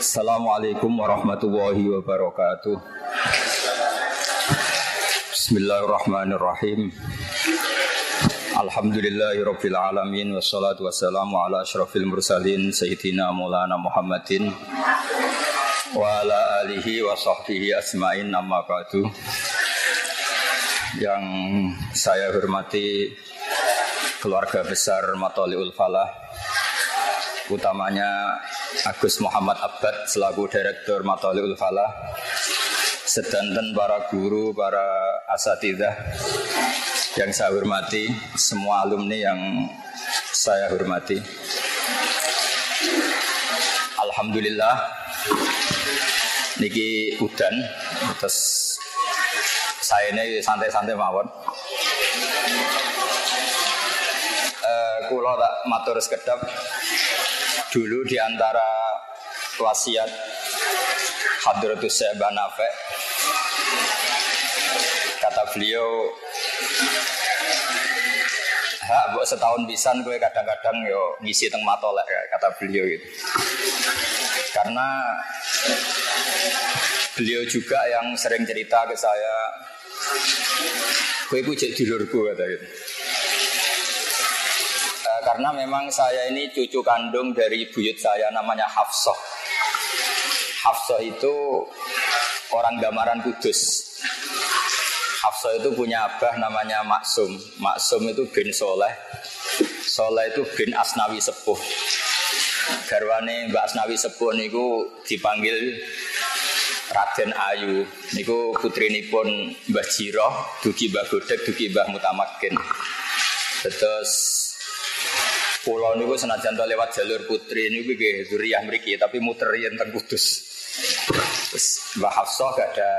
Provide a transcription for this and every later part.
Assalamualaikum warahmatullahi wabarakatuh. Bismillahirrahmanirrahim. Alhamdulillahirabbil alamin wassalatu wassalamu ala asyrafil mursalin sayyidina Maulana Muhammadin wa ala alihi wa sahbihi asmain amma ba'du. Yang saya hormati keluarga besar Matoliul Falah utamanya Agus Muhammad Abad selaku Direktur Matoliul Falah sedanten para guru, para asatidah yang saya hormati, semua alumni yang saya hormati. Alhamdulillah niki udan terus saya ini santai-santai mawon. Uh, kulo tak matur sekedap dulu di antara wasiat Hadratus Syekh Banafe kata beliau hak buat setahun pisan gue kadang-kadang yo ngisi teng matolek kata beliau itu karena beliau juga yang sering cerita ke saya gue itu jadi dulurku kata gitu karena memang saya ini cucu kandung dari buyut saya namanya Hafsah. Hafsah itu orang Gamaran Kudus. Hafsah itu punya abah namanya Maksum. Maksum itu bin Soleh. Soleh itu bin Asnawi Sepuh. Garwane Mbak Asnawi Sepuh niku dipanggil Raden Ayu. Niku putri nipun Mbah Jiroh, dugi Mbah Godek, dugi Mbah Mutamakin. Terus Pulau niku senajan lewat jalur putri niku nggih zuriyah mriki tapi muter yen teng Kudus. Terus Mbah Hafsah gak ada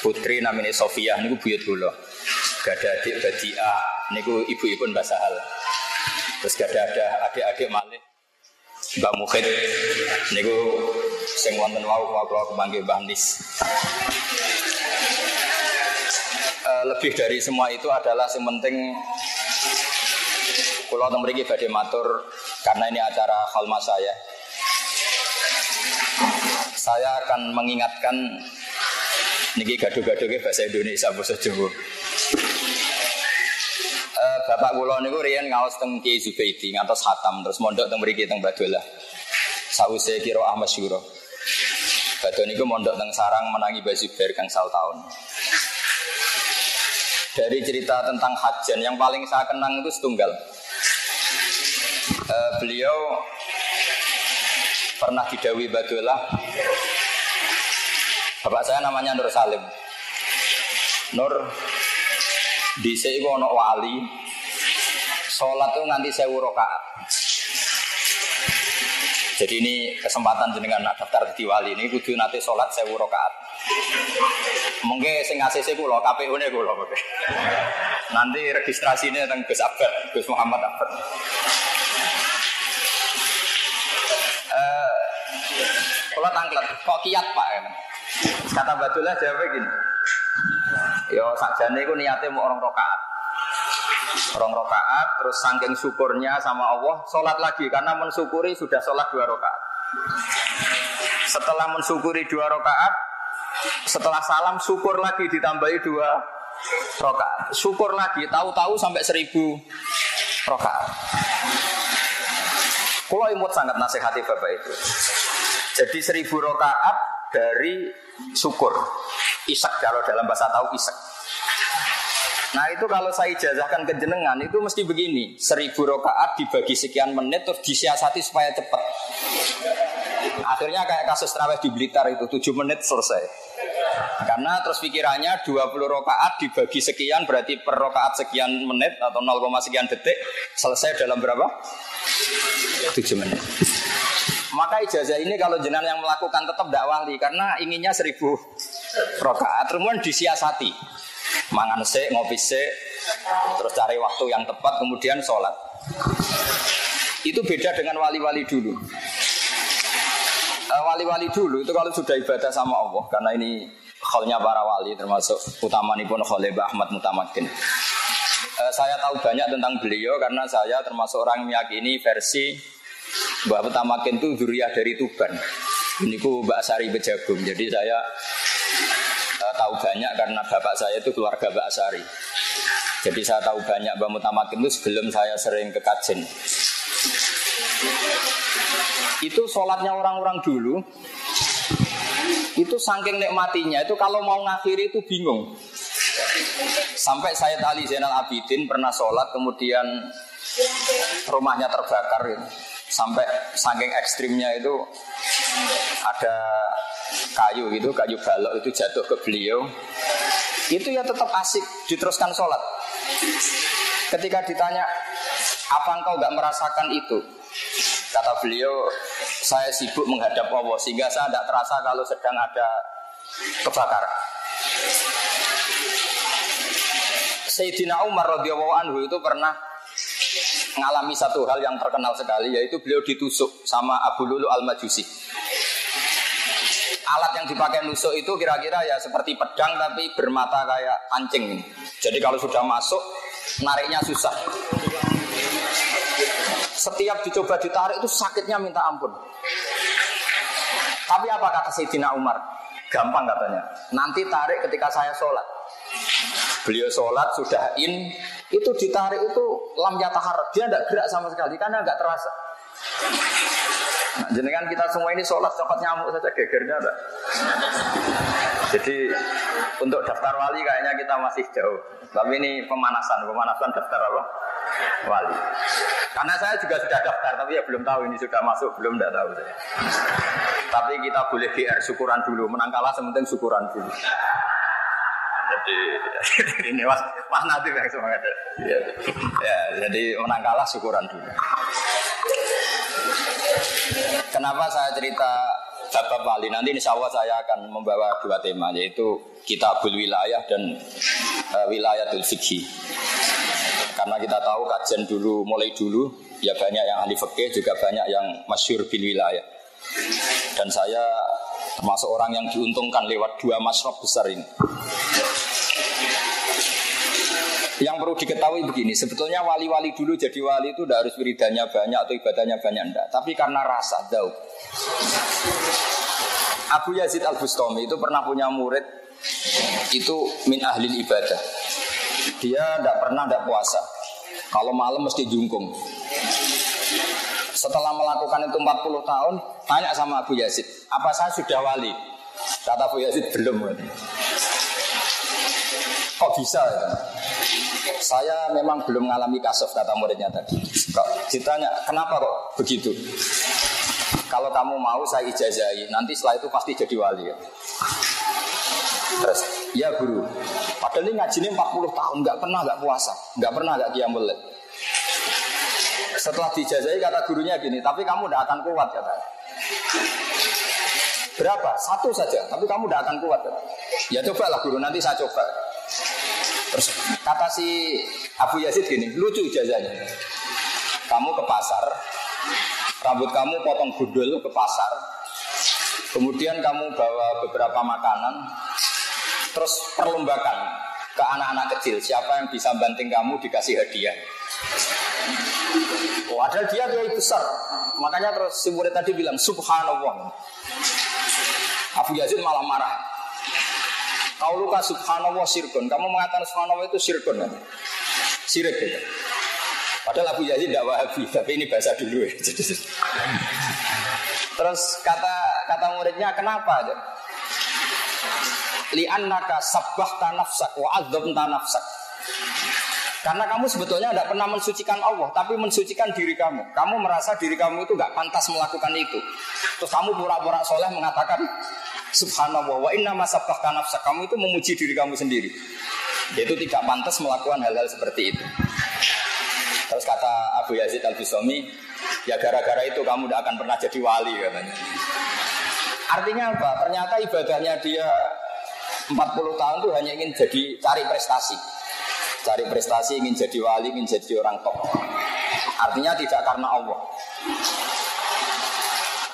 putri namanya Sofia niku buyut kula. Gak ada adik Badia niku ibu-ibu Mbah Sahal. Terus gak ada ada adik-adik Malik Mbah Mukhid niku sing wonten wau kula kepanggih Mbah Nis. Uh, lebih dari semua itu adalah yang penting Kulo teng mriki matur karena ini acara khalma saya. Saya akan mengingatkan niki gaduh-gaduh bahasa Indonesia bahasa Jawa. Uh, Bapak kula niku riyen ngaos teng Kiai Zubaidi ngantos khatam terus mondok teng mriki teng Badolah. Sause Syuro. Badhe niku mondok teng Sarang menangi Bazubair kang sal tahun. Dari cerita tentang hajan yang paling saya kenang itu setunggal uh, beliau pernah didawi Badulah Bapak saya namanya Nur Salim. Nur di ono wali. Sholat tuh nganti sewu rokaat jadi ini kesempatan jenengan daftar di wali ini kudu nanti sholat sewu rokaat mungkin sing ngasih saya kulo KPU nya kulo nanti registrasinya tentang Gus Abad Gus Muhammad Abad kalau tangklet, kok kiat pak? Kata Badullah jawab gini. Yo sakjane iku niatnya mau orang rokaat. Orang rokaat, terus saking syukurnya sama Allah, sholat lagi karena mensyukuri sudah sholat dua rokaat. Setelah mensyukuri dua rokaat, setelah salam syukur lagi ditambahi dua rokaat. Syukur lagi, tahu-tahu sampai seribu rokaat. Kalau imut sangat nasihati bapak itu. Jadi seribu rokaat dari syukur. Isak kalau dalam bahasa tahu isak. Nah itu kalau saya ijazahkan ke jenengan itu mesti begini Seribu rokaat dibagi sekian menit terus disiasati supaya cepat Akhirnya kayak kasus terawih di Blitar itu 7 menit selesai Karena terus pikirannya 20 rokaat dibagi sekian berarti per rokaat sekian menit atau 0, sekian detik Selesai dalam berapa? 7 menit maka ijazah ini kalau jenengan yang melakukan tetap tidak wali karena inginnya seribu rokaat, kemudian disiasati, mangan se, ngopi se, terus cari waktu yang tepat, kemudian sholat. Itu beda dengan wali-wali dulu. Wali-wali dulu itu kalau sudah ibadah sama Allah, karena ini khalnya para wali termasuk utama nih pun Khalibah Ahmad Mutamakin. Saya tahu banyak tentang beliau karena saya termasuk orang meyakini versi Mbah Petamakin itu zuriyah dari Tuban. Ini ku Mbak Sari Bejagung. Jadi saya uh, tahu banyak karena bapak saya itu keluarga Mbak Sari. Jadi saya tahu banyak Mbak Mutamakin itu sebelum saya sering ke kajen. Itu sholatnya orang-orang dulu itu saking nikmatinya itu kalau mau ngakhiri itu bingung. Sampai saya Ali Zainal Abidin pernah sholat kemudian rumahnya terbakar. Sampai saking ekstrimnya itu ada kayu gitu, kayu balok itu jatuh ke beliau. Itu ya tetap asik diteruskan sholat. Ketika ditanya, apa engkau nggak merasakan itu? Kata beliau, saya sibuk menghadap Allah sehingga saya tidak terasa kalau sedang ada kebakaran. Sayyidina Umar radhiyallahu anhu itu pernah mengalami satu hal yang terkenal sekali yaitu beliau ditusuk sama Abu Lulu Al-Majusi. Alat yang dipakai nusuk itu kira-kira ya seperti pedang tapi bermata kayak anjing. Jadi kalau sudah masuk nariknya susah. Setiap dicoba ditarik itu sakitnya minta ampun. Tapi apa kata Sayyidina Umar? Gampang katanya. Nanti tarik ketika saya sholat. Beliau sholat sudah in, itu ditarik itu lam yatahar. Dia tidak gerak sama sekali karena nggak terasa. Nah, jenengan kita semua ini sholat cepat nyamuk saja gegernya ada. Jadi untuk daftar wali kayaknya kita masih jauh. Tapi ini pemanasan, pemanasan daftar apa? Wali. Karena saya juga sudah daftar, tapi ya belum tahu ini sudah masuk, belum tidak tahu. Tapi kita boleh GR syukuran dulu, menang kalah sementing syukuran dulu. Jadi ini mas mas Natif yang semangat ya. ya jadi menang kalah syukuran dulu. Kenapa saya cerita Babak Wali nanti insya Allah saya akan membawa dua tema yaitu Kitabul Wilayah dan uh, Wilayatul Fikhi. Karena kita tahu kajian dulu mulai dulu ya banyak yang ahli fikih juga banyak yang masyur bil wilayah. Dan saya termasuk orang yang diuntungkan lewat dua masrob besar ini. Yang perlu diketahui begini, sebetulnya wali-wali dulu jadi wali itu tidak harus wiridannya banyak atau ibadahnya banyak enggak, tapi karena rasa daud. Abu Yazid Al Bustami itu pernah punya murid itu min ahli ibadah. Dia tidak pernah tidak puasa. Kalau malam mesti jungkung. Setelah melakukan itu 40 tahun, tanya sama Abu Yazid, apa saya sudah wali? Kata Abu Yazid belum. Kok bisa ya? Saya memang belum mengalami kasus kata muridnya tadi. Kok ditanya, kenapa kok begitu? Kalau kamu mau saya ijazahi, nanti setelah itu pasti jadi wali. Ya. Terus, ya guru. Padahal ini ngaji ini 40 tahun, nggak pernah nggak puasa, nggak pernah nggak kiamul Setelah dijazahi kata gurunya gini, tapi kamu tidak akan kuat kata. Berapa? Satu saja, tapi kamu tidak akan kuat. Kata. Ya cobalah guru, nanti saya coba. Terus kata si Abu Yazid gini, lucu ijazahnya. Kamu ke pasar, rambut kamu potong gundul ke pasar, kemudian kamu bawa beberapa makanan, terus perlombakan ke anak-anak kecil, siapa yang bisa banting kamu dikasih hadiah. Oh, ada dia dia besar, makanya terus si murid tadi bilang Subhanallah. Abu Yazid malah marah. Kau luka subhanallah sirkun. Kamu mengatakan subhanallah itu sirkun. Kan? Sirik gitu. Padahal Abu Yazid tidak wahabi, tapi ini bahasa dulu ya. Terus kata kata muridnya kenapa? Li'annaka sabbah tanafsak wa adzab tanafsak. Karena kamu sebetulnya tidak pernah mensucikan Allah, tapi mensucikan diri kamu. Kamu merasa diri kamu itu nggak pantas melakukan itu. Terus kamu pura-pura soleh mengatakan, Subhanallah wa inna masabbahka nafsa kamu itu memuji diri kamu sendiri. Itu tidak pantas melakukan hal-hal seperti itu. Terus kata Abu Yazid Al Bistami, ya gara-gara itu kamu tidak akan pernah jadi wali katanya. Artinya apa? Ternyata ibadahnya dia 40 tahun itu hanya ingin jadi cari prestasi. Cari prestasi, ingin jadi wali, ingin jadi orang top. Artinya tidak karena Allah.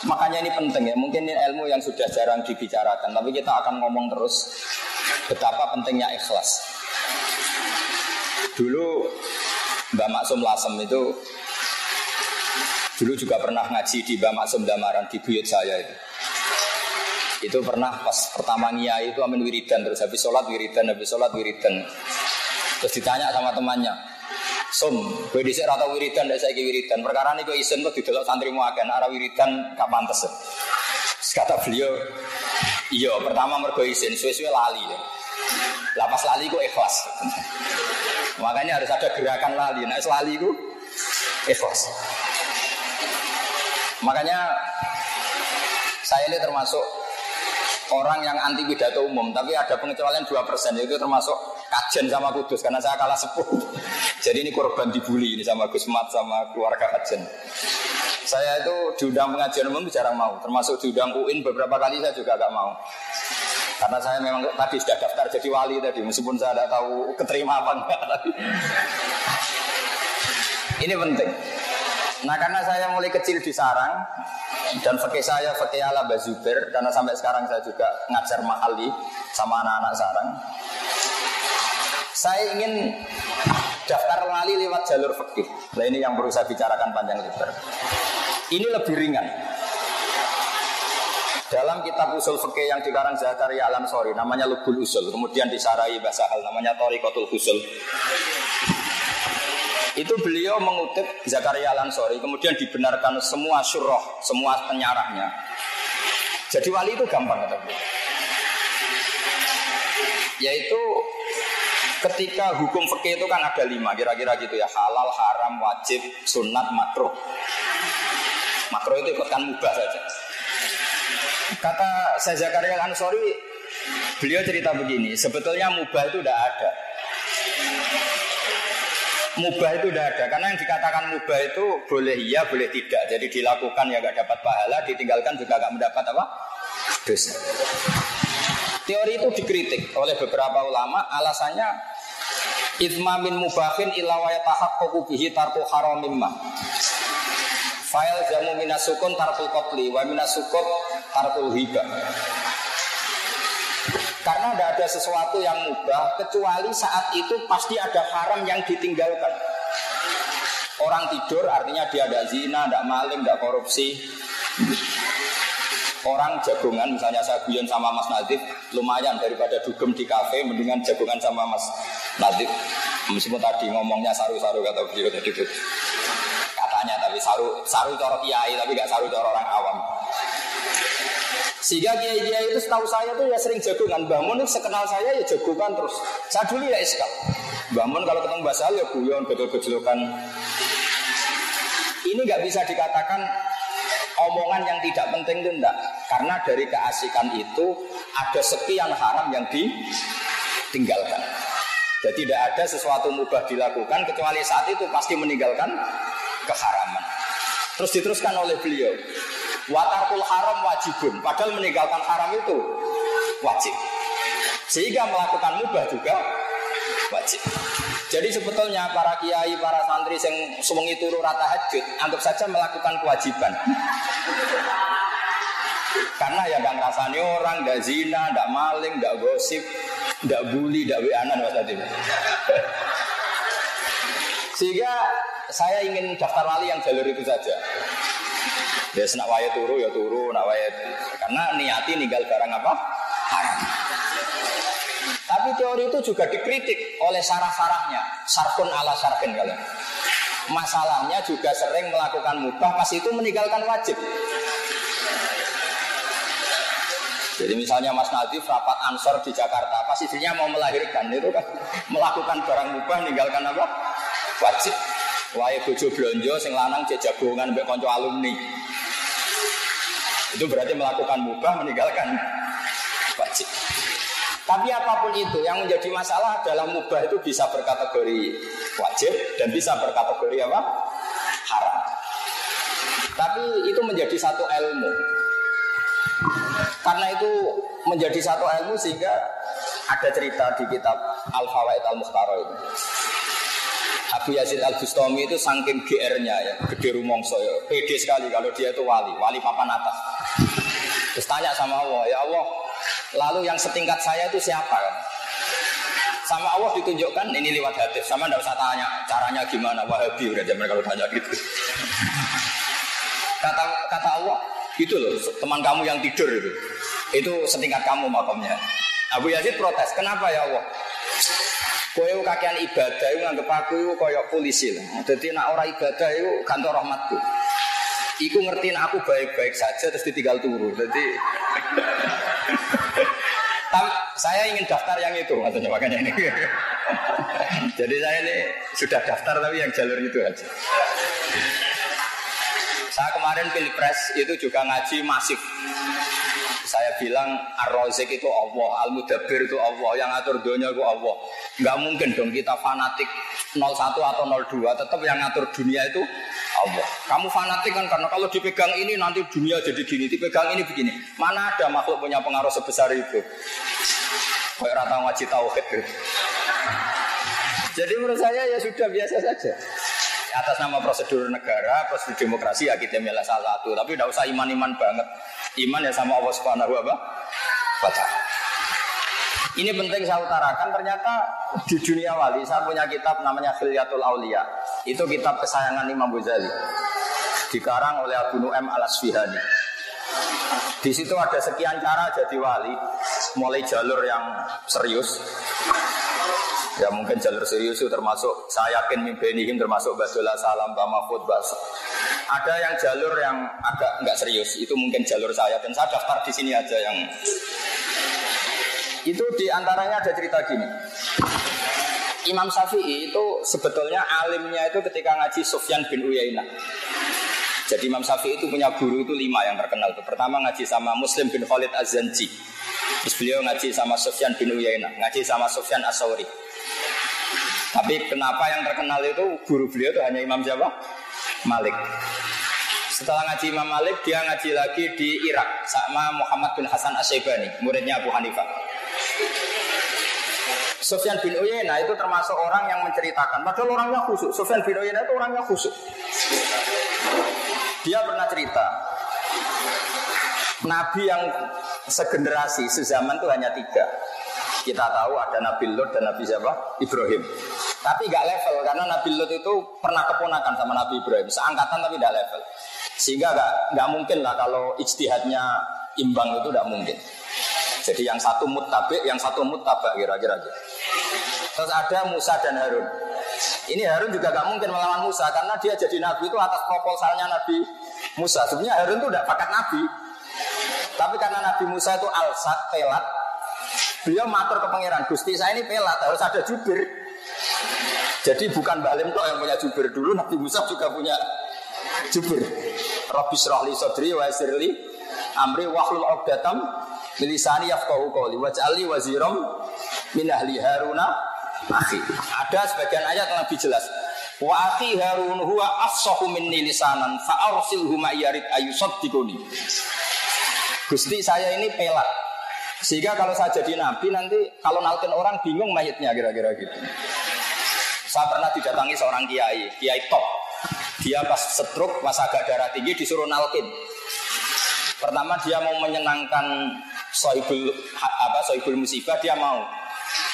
Makanya ini penting ya, mungkin ini ilmu yang sudah jarang dibicarakan, tapi kita akan ngomong terus betapa pentingnya ikhlas. Dulu Mbak Maksum Lasem itu dulu juga pernah ngaji di Mbak Maksum Damaran di buyut saya itu. Itu pernah pas pertama Nia itu amin wiridan terus habis sholat wiridan habis sholat wiridan. Terus ditanya sama temannya, Sum, gue disik rata wiridan, dan saya wiridan. Perkara ini gue isen tuh didelok santri muakan, arah wiridan gak pantas. Kata beliau, iya pertama mergo isen, suwe-suwe lali ya. Lapas lali gue ikhlas. Makanya harus ada gerakan lali. Nah, lali gue ikhlas. Makanya saya ini termasuk orang yang anti pidato umum, tapi ada pengecualian 2% yaitu termasuk kajen sama kudus karena saya kalah sepuh. Jadi ini korban dibully ini sama Gus Mat sama keluarga kajen. Saya itu diundang pengajian umum jarang mau, termasuk diundang UIN beberapa kali saya juga gak mau. Karena saya memang tadi sudah daftar jadi wali tadi, meskipun saya tidak tahu keterima apa enggak. Tapi ini penting. Nah karena saya mulai kecil di sarang dan fakih saya fakih ala Bazuber karena sampai sekarang saya juga ngajar mahali sama anak-anak sarang. Saya ingin daftar wali lewat jalur fakih. Nah ini yang perlu saya bicarakan panjang lebar. Ini lebih ringan. Dalam kitab usul fikih yang dikarang Zakaria Al Ansori namanya Lubul Usul, kemudian disarai bahasa hal namanya Torikotul Usul. Itu beliau mengutip Zakaria Al-Ansori, kemudian dibenarkan semua surah, semua penyarahnya. Jadi wali itu gampang kata. Yaitu ketika hukum fikih itu kan ada lima, kira-kira gitu ya, halal, haram, wajib, sunat, makruh. Makruh itu ikutkan mubah saja. Kata saya Zakaria Al-Ansori, beliau cerita begini, sebetulnya mubah itu tidak ada. Mubah itu tidak ada karena yang dikatakan mubah itu boleh iya boleh tidak. Jadi dilakukan ya gak dapat pahala ditinggalkan juga gak mendapat apa? Dosa. Teori itu dikritik oleh beberapa ulama alasannya itma min mubahin ilawaya tahak bihi tarku haramimma Fail jamu minasukun tarkul kotli wa minasukut tarkul hibah karena tidak ada sesuatu yang mubah kecuali saat itu pasti ada haram yang ditinggalkan. Orang tidur artinya dia ada zina, tidak maling, tidak korupsi. Orang jagongan misalnya saya guyon sama Mas Nadif lumayan daripada dugem di kafe mendingan jagongan sama Mas Nadif. Meskipun tadi ngomongnya saru-saru kata beliau tadi katanya tapi saru saru coro kiai tapi gak saru coro orang awam. Sehingga kiai-kiai itu setahu saya tuh ya sering jagungan. Bangun sekenal saya ya jagungan terus. Saya dulu ya iskal. Bangun kalau ketemu basal ya guyon, betul-betulokan. Ini nggak bisa dikatakan omongan yang tidak penting itu enggak. Karena dari keasikan itu ada sekian haram yang ditinggalkan. Jadi tidak ada sesuatu mubah dilakukan kecuali saat itu pasti meninggalkan keharaman. Terus diteruskan oleh beliau. Watarkul haram wajibun. Padahal meninggalkan haram itu wajib. Sehingga melakukan mubah juga wajib. Jadi sebetulnya para kiai, para santri yang sewengi turu rata hajud, anggap saja melakukan kewajiban. Karena ya gak ngerasani orang, gak zina, gak maling, gak gosip, gak bully, gak wianan mas Sehingga saya ingin daftar wali yang jalur itu saja. Ya nak waya turu ya turu, nak waya karena niati ninggal barang apa? Haram. Tapi teori itu juga dikritik oleh sarah-sarahnya, sarkun ala sarkin kalian. Masalahnya juga sering melakukan mubah, pas itu meninggalkan wajib. Jadi misalnya Mas Nadif rapat ansor di Jakarta, pas isinya mau melahirkan itu kan melakukan barang mubah, meninggalkan apa? Wajib. Wae bojo blonjo sing lanang cek mbek kanca alumni. Itu berarti melakukan mubah meninggalkan wajib. Tapi apa pun itu yang menjadi masalah adalah mubah itu bisa berkategori wajib dan bisa berkategori apa? haram. Tapi itu menjadi satu ilmu. Karena itu menjadi satu ilmu sehingga ada cerita di kitab Al-Fawaid Al-Mukhtaro itu. Abu Yazid Al Bustami itu saking GR-nya ya, gede rumongso ya, pede sekali kalau dia itu wali, wali papan atas. Terus tanya sama Allah, ya Allah, lalu yang setingkat saya itu siapa? Sama Allah ditunjukkan ini lewat hati, sama tidak usah tanya caranya gimana, wahabi udah zaman kalau tanya gitu. Kata kata Allah, itu loh teman kamu yang tidur itu. Itu setingkat kamu makamnya. Abu Yazid protes, kenapa ya Allah? Kowe kakean ibadah itu nganggep aku itu koyok polisi lah. Jadi nak orang ibadah itu kantor rahmatku. Iku ngertiin aku baik-baik saja terus ditinggal turu. Jadi saya ingin daftar yang itu maksudnya makanya ini. Jadi saya ini sudah daftar tapi yang jalur itu aja. Saya kemarin pilpres itu juga ngaji masif. Saya bilang Ar-Razik itu Allah, Al-Mudabbir itu Allah, yang atur dunia itu Allah. Enggak mungkin dong kita fanatik 01 atau 02, tetap yang ngatur dunia itu Allah. Kamu fanatik kan karena kalau dipegang ini nanti dunia jadi gini, dipegang ini begini. Mana ada makhluk punya pengaruh sebesar itu? Kayak rata ngaji tauhid. Jadi menurut saya ya sudah biasa saja. Atas nama prosedur negara, prosedur demokrasi ya kita milih salah satu. Tapi tidak usah iman-iman banget. Iman ya sama Allah Subhanahu wa taala. Ini penting saya utarakan ternyata di dunia wali saya punya kitab namanya Khilyatul Aulia. Itu kitab kesayangan Imam Ghazali. Dikarang oleh Abu Nu'aim al Asfihani. Di situ ada sekian cara jadi wali, mulai jalur yang serius, Ya mungkin jalur serius itu termasuk saya yakin mimpenihim termasuk Basola Salam, Pak Mahfud, Bas. Ada yang jalur yang agak nggak serius, itu mungkin jalur saya dan saya daftar di sini aja yang itu di antaranya ada cerita gini. Imam Syafi'i itu sebetulnya alimnya itu ketika ngaji Sufyan bin Uyainah. Jadi Imam Syafi'i itu punya guru itu lima yang terkenal. Pertama ngaji sama Muslim bin Khalid Az-Zanji. Terus beliau ngaji sama Sufyan bin Uyainah, ngaji sama Sufyan As-Sawri. Tapi kenapa yang terkenal itu guru beliau itu hanya Imam siapa? Malik. Setelah ngaji Imam Malik, dia ngaji lagi di Irak sama Muhammad bin Hasan Asyibani, muridnya Abu Hanifah. Sufyan bin Uyayna itu termasuk orang yang menceritakan, padahal orangnya khusyuk. Sufyan bin Uyayna itu orangnya khusyuk. Dia pernah cerita, Nabi yang segenerasi, sezaman itu hanya tiga. Kita tahu ada Nabi Lut dan Nabi siapa? Ibrahim. Tapi nggak level karena Nabi Lut itu pernah keponakan sama Nabi Ibrahim, seangkatan tapi nggak level. Sehingga nggak nggak mungkin lah kalau ijtihadnya imbang itu nggak mungkin. Jadi yang satu mutabik, yang satu mutabak kira-kira gitu. Terus ada Musa dan Harun. Ini Harun juga nggak mungkin melawan Musa karena dia jadi nabi itu atas proposalnya Nabi Musa. Sebenarnya Harun itu udah pakat nabi. Tapi karena Nabi Musa itu alsat, pelat, Beliau matur ke pangeran, Gusti saya ini pelat, harus ada jubir. Jadi bukan Mbak Lim yang punya jubir dulu, Nabi Musa juga punya jubir. Rabbi syrahli sodri wa sirli amri wahlul uqdatam milisani yafqahu qawli waj'alni waziram min ahli haruna akhi. Ada sebagian ayat yang lebih jelas. Wa akhi harun huwa afsahu minni lisanan fa arsilhu ma yarid ayusaddiquni. Gusti saya ini pelat, sehingga kalau saya jadi nabi nanti kalau nalkin orang bingung mayatnya kira-kira gitu. Saya pernah didatangi seorang kiai, kiai top. Dia pas setruk, pas agak darah tinggi disuruh nalkin. Pertama dia mau menyenangkan soibul apa soibul musibah dia mau.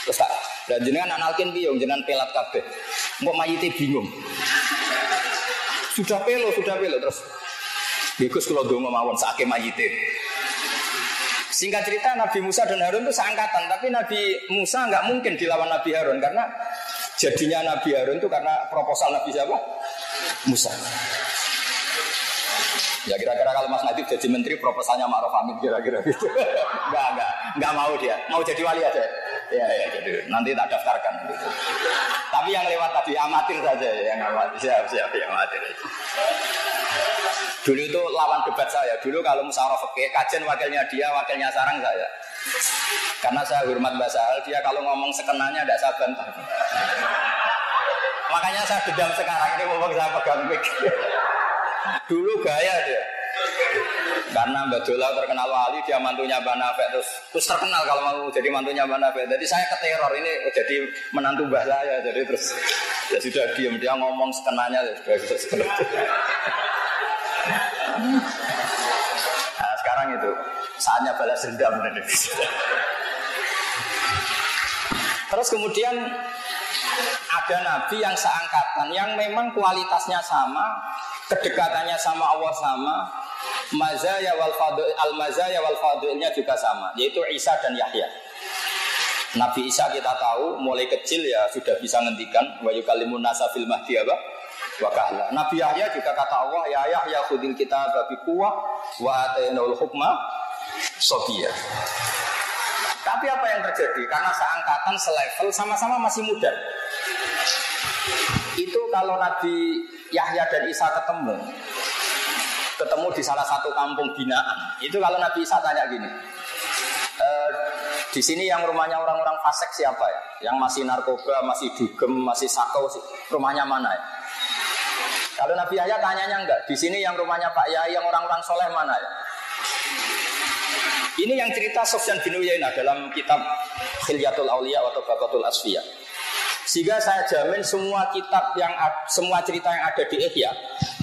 Terus tak dan jenengan nalkin biung jenengan pelat kabeh. Mau mayite bingung. Sudah pelo, sudah pelo terus. Bagus kalau dongo mawon sakit mayite. Singkat cerita Nabi Musa dan Harun itu seangkatan, tapi Nabi Musa nggak mungkin dilawan Nabi Harun karena jadinya Nabi Harun itu karena proposal Nabi siapa? Musa. Ya kira-kira kalau Mas Nadif jadi menteri proposalnya Ma'ruf Amin kira-kira gitu. enggak, enggak, enggak mau dia. Mau jadi wali aja. Ya, ya, jadi nanti tak daftarkan gitu. Tapi yang lewat tadi amatir saja yang amatir. Siap, siap, yang amatir aja. Dulu itu lawan debat saya. Dulu kalau musyawarah fikih, kajian wakilnya dia, wakilnya sarang saya. Karena saya hormat Mbak Sahal, dia kalau ngomong sekenanya tidak saya bantah. Makanya saya dendam sekarang ini ngomong saya pegang mic. Dulu gaya dia. Karena Mbak Dola terkenal wali, dia mantunya Mbak Nafek terus, terus terkenal kalau mau jadi mantunya Mbak Nafek. Jadi saya keteror ini jadi menantu Mbak saya. Jadi terus ya sudah diam dia ngomong sekenanya ya sudah bisa seperti Nah sekarang itu saatnya balas dendam Terus kemudian ada nabi yang seangkatan yang memang kualitasnya sama, kedekatannya sama Allah sama, mazaya wal al mazaya wal fadlnya juga sama, yaitu Isa dan Yahya. Nabi Isa kita tahu mulai kecil ya sudah bisa ngendikan wa yukallimun nasa fil mahdi apa? Wa Nabi Yahya juga kata Allah ya Yahya khudil kita babi kuwah wa atainaul hukma sobiya. Tapi apa yang terjadi? Karena seangkatan, selevel, sama-sama masih muda. Itu kalau Nabi Yahya dan Isa ketemu, ketemu di salah satu kampung binaan. Itu kalau Nabi Isa tanya gini, e, di sini yang rumahnya orang-orang fasik siapa ya? Yang masih narkoba, masih dugem, masih sakau, rumahnya mana ya? Kalau Nabi Yahya tanyanya enggak, di sini yang rumahnya Pak Yahya, yang orang-orang soleh mana ya? Ini yang cerita Sofyan bin Uyainah dalam kitab Khilyatul Aulia atau Bakatul Asfiya. Sehingga saya jamin semua kitab yang semua cerita yang ada di Ihya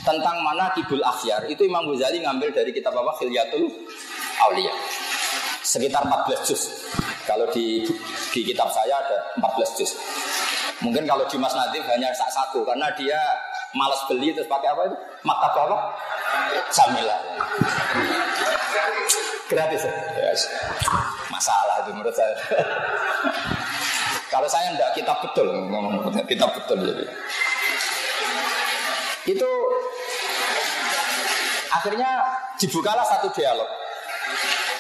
tentang mana kibul akhyar itu Imam Ghazali ngambil dari kitab apa Khilyatul Aulia sekitar 14 juz. Kalau di di kitab saya ada 14 juz. Mungkin kalau di Mas Nadif hanya satu karena dia malas beli terus pakai apa itu? Maktab apa? Samila. Gratis ya? Yes. Masalah itu menurut saya. kalau saya enggak kita betul ngomong kita betul jadi. Itu akhirnya dibukalah satu dialog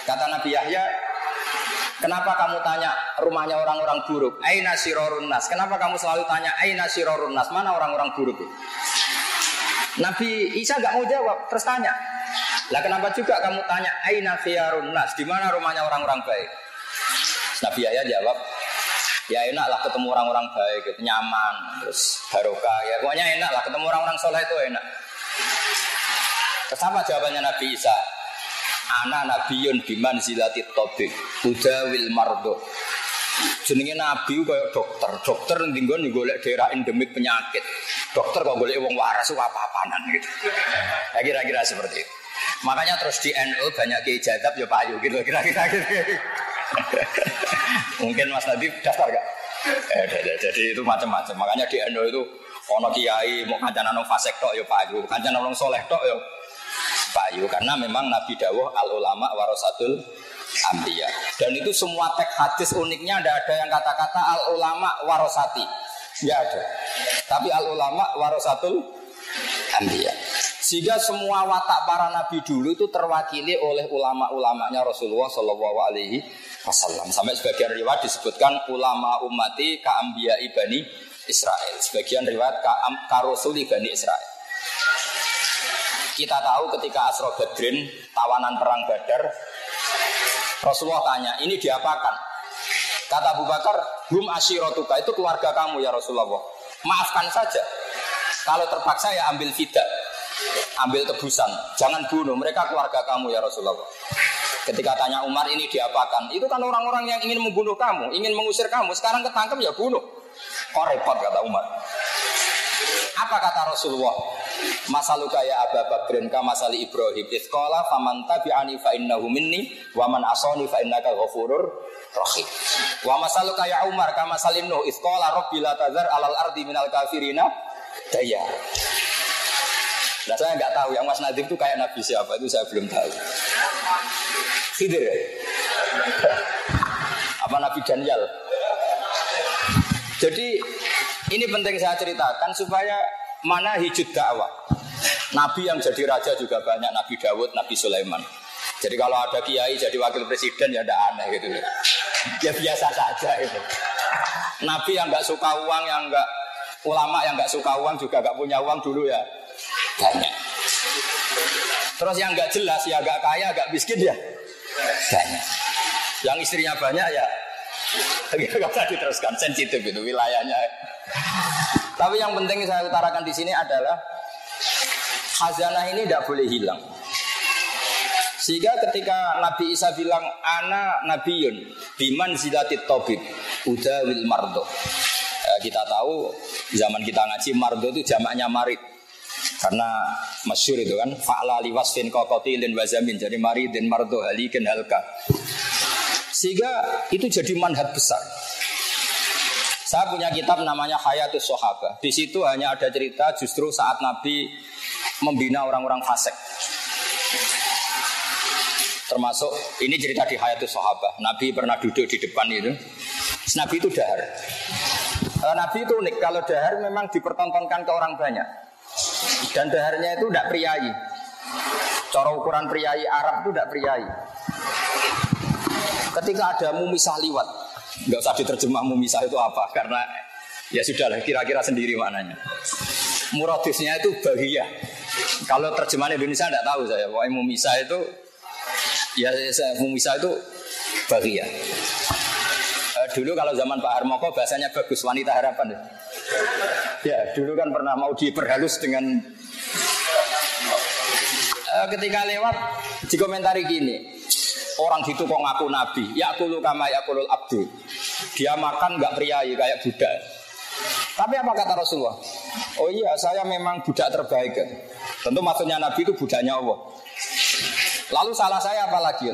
Kata Nabi Yahya, Kenapa kamu tanya rumahnya orang-orang buruk? Aina sirorun nas. Kenapa kamu selalu tanya aina sirorun nas? Mana orang-orang buruk? Nabi Isa nggak mau jawab, terus tanya. Lah kenapa juga kamu tanya aina khiyarun nas? Di mana rumahnya orang-orang baik? Nabi Yahya jawab, ya enak lah ketemu orang-orang baik, gitu. nyaman, terus barokah ya. Pokoknya enak lah ketemu orang-orang soleh itu enak. Terus apa jawabannya Nabi Isa? Ana nabiyun biman zilati tobik Udawil mardo Jenenge nabi kaya dokter. Dokter nanti gue golek daerah endemik penyakit. Dokter kok golek wong waras apa-apanan gitu. Ya kira-kira seperti itu. Makanya terus di NU banyak keijadab ya payu gitu kira-kira gitu. Mungkin Mas Nadif daftar gak? Eh, jadi itu macam-macam. Makanya di NU itu ono kiai mau kancanan fasek tok ya payu, kancanan orang soleh tok ya payu karena memang Nabi Dawuh al ulama warasatul ambiya dan itu semua teks hadis uniknya ada ada yang kata-kata al ulama warosati nggak ada tapi al ulama warasatul ambiya sehingga semua watak para nabi dulu itu terwakili oleh ulama-ulamanya Rasulullah Shallallahu Alaihi Wasallam. Sampai sebagian riwayat disebutkan ulama umati kaambia ibani Israel. Sebagian riwayat ka, ka ibani Israel. Kita tahu ketika Asro Badrin, tawanan perang Badar, Rasulullah tanya, ini diapakan? Kata Abu Bakar, hum asyirotuka, itu keluarga kamu ya Rasulullah. Maafkan saja. Kalau terpaksa ya ambil tidak. Ambil tebusan. Jangan bunuh, mereka keluarga kamu ya Rasulullah. Ketika tanya Umar ini diapakan? Itu kan orang-orang yang ingin membunuh kamu, ingin mengusir kamu. Sekarang ketangkep ya bunuh. Kok repot kata Umar. Apa kata Rasulullah? Masaluka ya Abu Bakrin ka masali Ibrahim Iskola faman tabi'ani fa innahu minni wa man asani fa innaka ghafurur rahim. Wa masaluka ya Umar ka masalim Nuh Iskola rabbi la tazar alal ardi minal kafirina daya. Nah saya nggak tahu yang Mas Nadim itu kayak Nabi siapa itu saya belum tahu. Khidir ya? Apa Nabi Daniel? Jadi ini penting saya ceritakan supaya mana hijud dakwah. Nabi yang jadi raja juga banyak, Nabi Dawud, Nabi Sulaiman. Jadi kalau ada kiai jadi wakil presiden ya tidak aneh gitu. Ya biasa saja itu. Nabi yang nggak suka uang, yang nggak ulama yang nggak suka uang juga nggak punya uang dulu ya banyak. Terus yang nggak jelas ya agak kaya, agak miskin ya banyak. Yang istrinya banyak ya nggak usah diteruskan sensitif itu wilayahnya. Tapi yang penting saya utarakan di sini adalah khazanah ini tidak boleh hilang. Sehingga ketika Nabi Isa bilang ana nabiyun biman zilatit tobib udawil mardo. Ya, kita tahu zaman kita ngaji mardo itu jamaknya marid. Karena masyur itu kan fa'la liwasfin kokotilin wazamin jadi maridin mardo halikin halka. Sehingga itu jadi manhat besar. Saya punya kitab namanya Hayatus Sohaba. Di situ hanya ada cerita justru saat Nabi membina orang-orang fasik. Termasuk ini cerita di Hayatus Sahabah. Nabi pernah duduk di depan itu. Nabi itu dahar. Eh, Nabi itu unik. Kalau dahar memang dipertontonkan ke orang banyak. Dan daharnya itu tidak priayi. Cara ukuran priayi Arab itu tidak priayi. Ketika ada mumisah liwat, nggak usah diterjemah mumisah itu apa, karena ya sudahlah kira-kira sendiri maknanya. Muradisnya itu bahagia. Kalau terjemahan Indonesia tidak tahu saya. Pokoknya mumisah itu Ya saya Mumisa itu bahagia. Uh, dulu kalau zaman Pak Harmoko bahasanya bagus wanita harapan. Ya, ya dulu kan pernah mau diperhalus dengan uh, ketika lewat dikomentari gini. Orang gitu kok ngaku nabi, ya aku lu kama ya kulul abdu. Dia makan nggak priayi kayak budak. Tapi apa kata Rasulullah? Oh iya, saya memang budak terbaik. Tentu maksudnya Nabi itu budaknya Allah. Lalu salah saya apa lagi?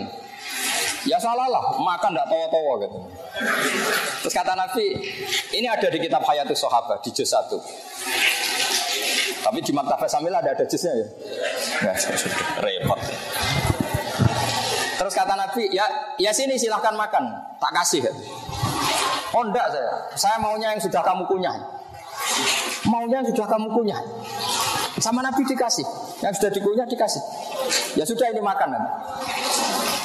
Ya salah lah, makan tidak tawa-tawa gitu. Terus kata Nabi, ini ada di kitab Hayatus Sahabat di juz 1. Tapi di Maktabah Sambil ada ada juznya ya. Ya, repot. Kata Nabi, ya ya sini silahkan makan, tak kasih. Oh enggak saya, saya maunya yang sudah kamu kunyah. Maunya yang sudah kamu kunyah. Sama Nabi dikasih. Yang sudah dikunyah dikasih. Ya sudah ini makanan.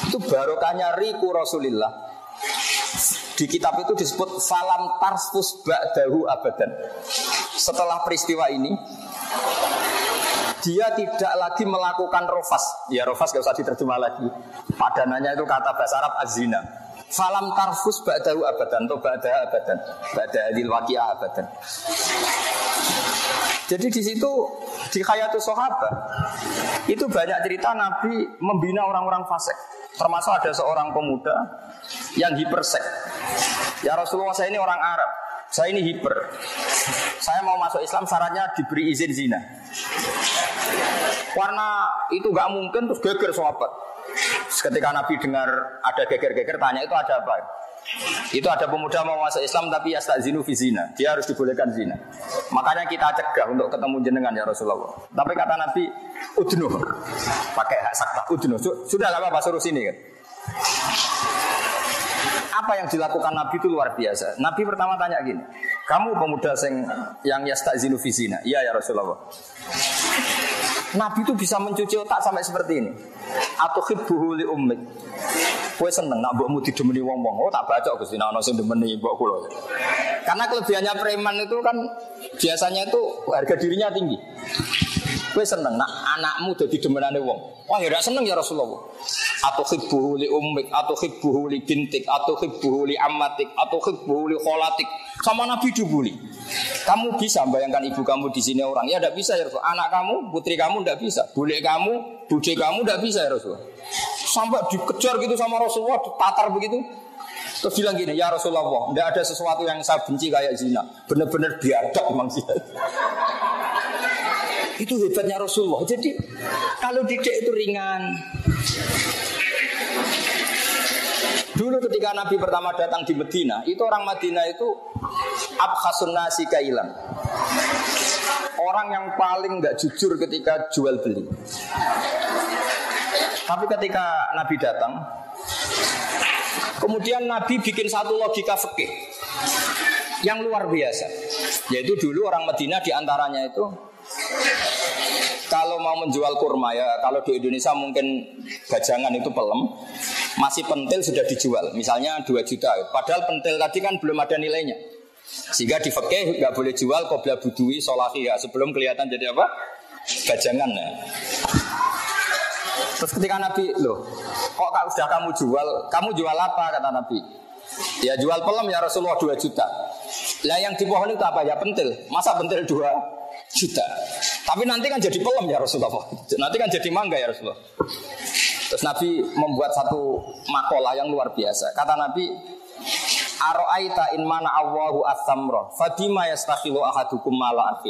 Itu barokahnya riku Rasulillah. Di kitab itu disebut falam tarsfus ba'dahu abadan. Setelah peristiwa ini, dia tidak lagi melakukan rofas. Ya rofas gak usah diterjemah lagi. Padanannya itu kata bahasa Arab azina. Falam tarfus ba'dahu abadan atau ba'daha abadan. Ba'daha waqi'ah abadan. Jadi di situ di Khayatu Sahabat itu banyak cerita Nabi membina orang-orang fasik. Termasuk ada seorang pemuda yang hipersek. Ya Rasulullah saya ini orang Arab, saya ini hiper. Saya mau masuk Islam syaratnya diberi izin zina. Karena itu gak mungkin terus geger sahabat. Ketika Nabi dengar ada geger-geger tanya itu ada apa? Itu ada pemuda mau masuk Islam tapi ya zinu zina. Dia harus dibolehkan zina. Makanya kita cegah untuk ketemu jenengan ya Rasulullah. Tapi kata Nabi, udnu. Pakai hak sakta, udnu. Sudah lah apa suruh sini kan. Apa yang dilakukan Nabi itu luar biasa. Nabi pertama tanya gini, kamu pemuda yang ya tak zinu zina. Iya ya Rasulullah. Nabi itu bisa mencuci otak sampai seperti ini. Atau hibbuhu li ummik. Kue seneng nak mbokmu didemeni wong-wong. Oh tak baca Gusti ana sing demeni mbok kula. Karena kelebihannya preman itu kan biasanya itu harga dirinya tinggi. Kue seneng nak anakmu dadi demenane wong. Wah ya seneng ya Rasulullah. Atau hibbuhu li ummik, atau hibbuhu li bintik, atau hibbuhu li ammatik, atau hibbuhu li kholatik. Sama Nabi dibuli. Kamu bisa bayangkan ibu kamu di sini orang? Ya tidak bisa ya Rasul. Anak kamu, putri kamu tidak bisa. Bule kamu, bude kamu tidak bisa ya Rasul. Sampai dikejar gitu sama Rasulullah, ditatar begitu. Terus bilang gini, ya Rasulullah, tidak ada sesuatu yang saya benci kayak zina. Benar-benar biadab memang sih. Itu hebatnya Rasulullah. Jadi kalau didik itu ringan. Dulu ketika Nabi pertama datang di Medina, itu orang Madinah itu abkhasun nasi kailan. Orang yang paling nggak jujur ketika jual beli. Tapi ketika Nabi datang, kemudian Nabi bikin satu logika fikih yang luar biasa. Yaitu dulu orang Madinah di antaranya itu kalau mau menjual kurma ya, kalau di Indonesia mungkin gajangan itu pelem, masih pentil sudah dijual, misalnya 2 juta. Padahal pentil tadi kan belum ada nilainya. Sehingga di fakih nggak boleh jual kobra budui solahi ya sebelum kelihatan jadi apa? Gajangan ya. Terus ketika Nabi, loh, kok sudah kamu jual? Kamu jual apa? Kata Nabi. Ya jual pelem ya Rasulullah 2 juta. Lah yang dipohon itu apa ya pentil? Masa pentil 2 juta. Tapi nanti kan jadi pelem ya Rasulullah. Nanti kan jadi mangga ya Rasulullah. Terus Nabi membuat satu makalah yang luar biasa. Kata Nabi, Aro'aita in mana Allahu as-samra Fadima yastakhilu ahadukum mala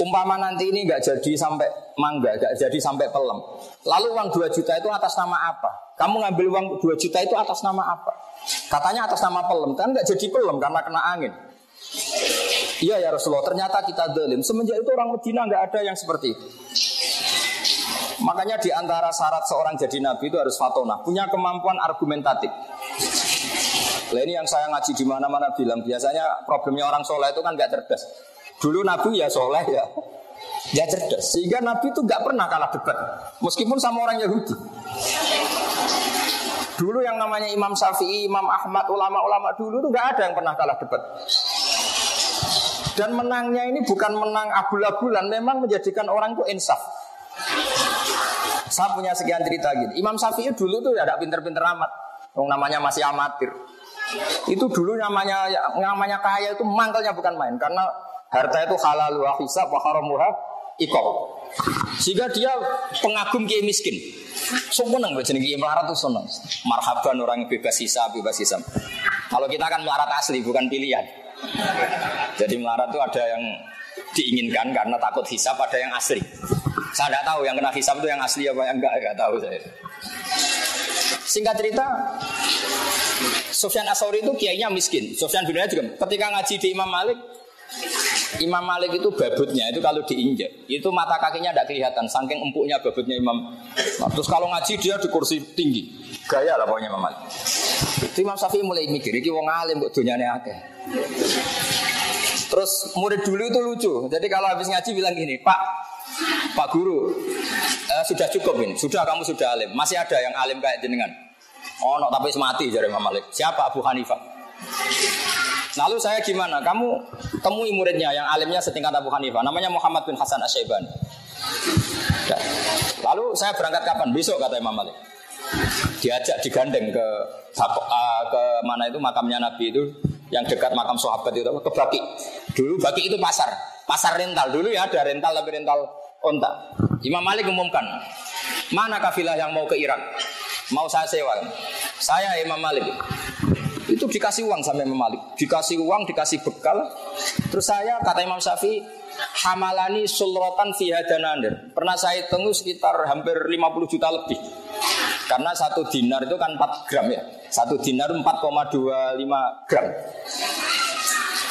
Umpama nanti ini nggak jadi sampai mangga, nggak jadi sampai pelem. Lalu uang 2 juta itu atas nama apa? Kamu ngambil uang 2 juta itu atas nama apa? Katanya atas nama pelem, kan nggak jadi pelem karena kena angin. Iya ya Rasulullah, ternyata kita dolim. Semenjak itu orang Medina nggak ada yang seperti itu. Makanya di antara syarat seorang jadi nabi itu harus fatona, punya kemampuan argumentatif. Nah ini yang saya ngaji di mana-mana bilang biasanya problemnya orang soleh itu kan nggak cerdas. Dulu nabi ya soleh ya, ya cerdas. Sehingga nabi itu nggak pernah kalah debat, meskipun sama orang Yahudi. Dulu yang namanya Imam Syafi'i, Imam Ahmad, ulama-ulama dulu itu nggak ada yang pernah kalah debat. Dan menangnya ini bukan menang abul-abulan, memang menjadikan orang itu insaf. Saya punya sekian cerita gitu. Imam Syafi'i dulu tuh ada pinter-pinter amat. Yang namanya masih amatir. Itu dulu namanya namanya kaya itu mangkalnya bukan main karena harta itu halal wa hisab wa haramuha ikob. Sehingga dia pengagum kiai miskin. Seneng so, jenenge kiai melarat tuh seneng. Marhaban orang bebas hisab, bebas hisab. Kalau kita kan melarat asli bukan pilihan. Jadi melarat itu ada yang diinginkan karena takut hisab, ada yang asli. Saya tidak tahu yang kena hisab itu yang asli apa yang enggak, enggak tahu saya. Singkat cerita, Sofyan Asori itu kiainya miskin. Sofyan bin juga ketika ngaji di Imam Malik, Imam Malik itu babutnya itu kalau diinjak itu mata kakinya tidak kelihatan saking empuknya babutnya Imam. Terus kalau ngaji dia di kursi tinggi, gaya lah pokoknya Imam Malik. Itu Imam Syafi'i mulai mikir, ini wong alim kok dunyane akeh. Terus murid dulu itu lucu. Jadi kalau habis ngaji bilang gini, Pak, Pak Guru, eh, sudah cukup ini. Sudah kamu sudah alim. Masih ada yang alim kayak jenengan. Oh, no, tapi mati jadi Imam Malik. Siapa Abu Hanifah? Lalu saya gimana? Kamu temui muridnya yang alimnya setingkat Abu Hanifah. Namanya Muhammad bin Hasan Asyibani. Ya. Lalu saya berangkat kapan? Besok kata Imam Malik. Diajak digandeng ke uh, ke mana itu makamnya Nabi itu yang dekat makam sahabat itu ke Baki. Dulu Baki itu pasar, pasar rental. Dulu ya ada rental tapi rental onta. Imam Malik umumkan, mana kafilah yang mau ke Irak? Mau saya sewa? Saya Imam Malik. Itu dikasih uang sama Imam Malik. Dikasih uang, dikasih bekal. Terus saya kata Imam Syafi'i, hamalani sulrotan fi hadananir. Pernah saya hitung sekitar hampir 50 juta lebih. Karena satu dinar itu kan 4 gram ya. Satu dinar 4,25 gram.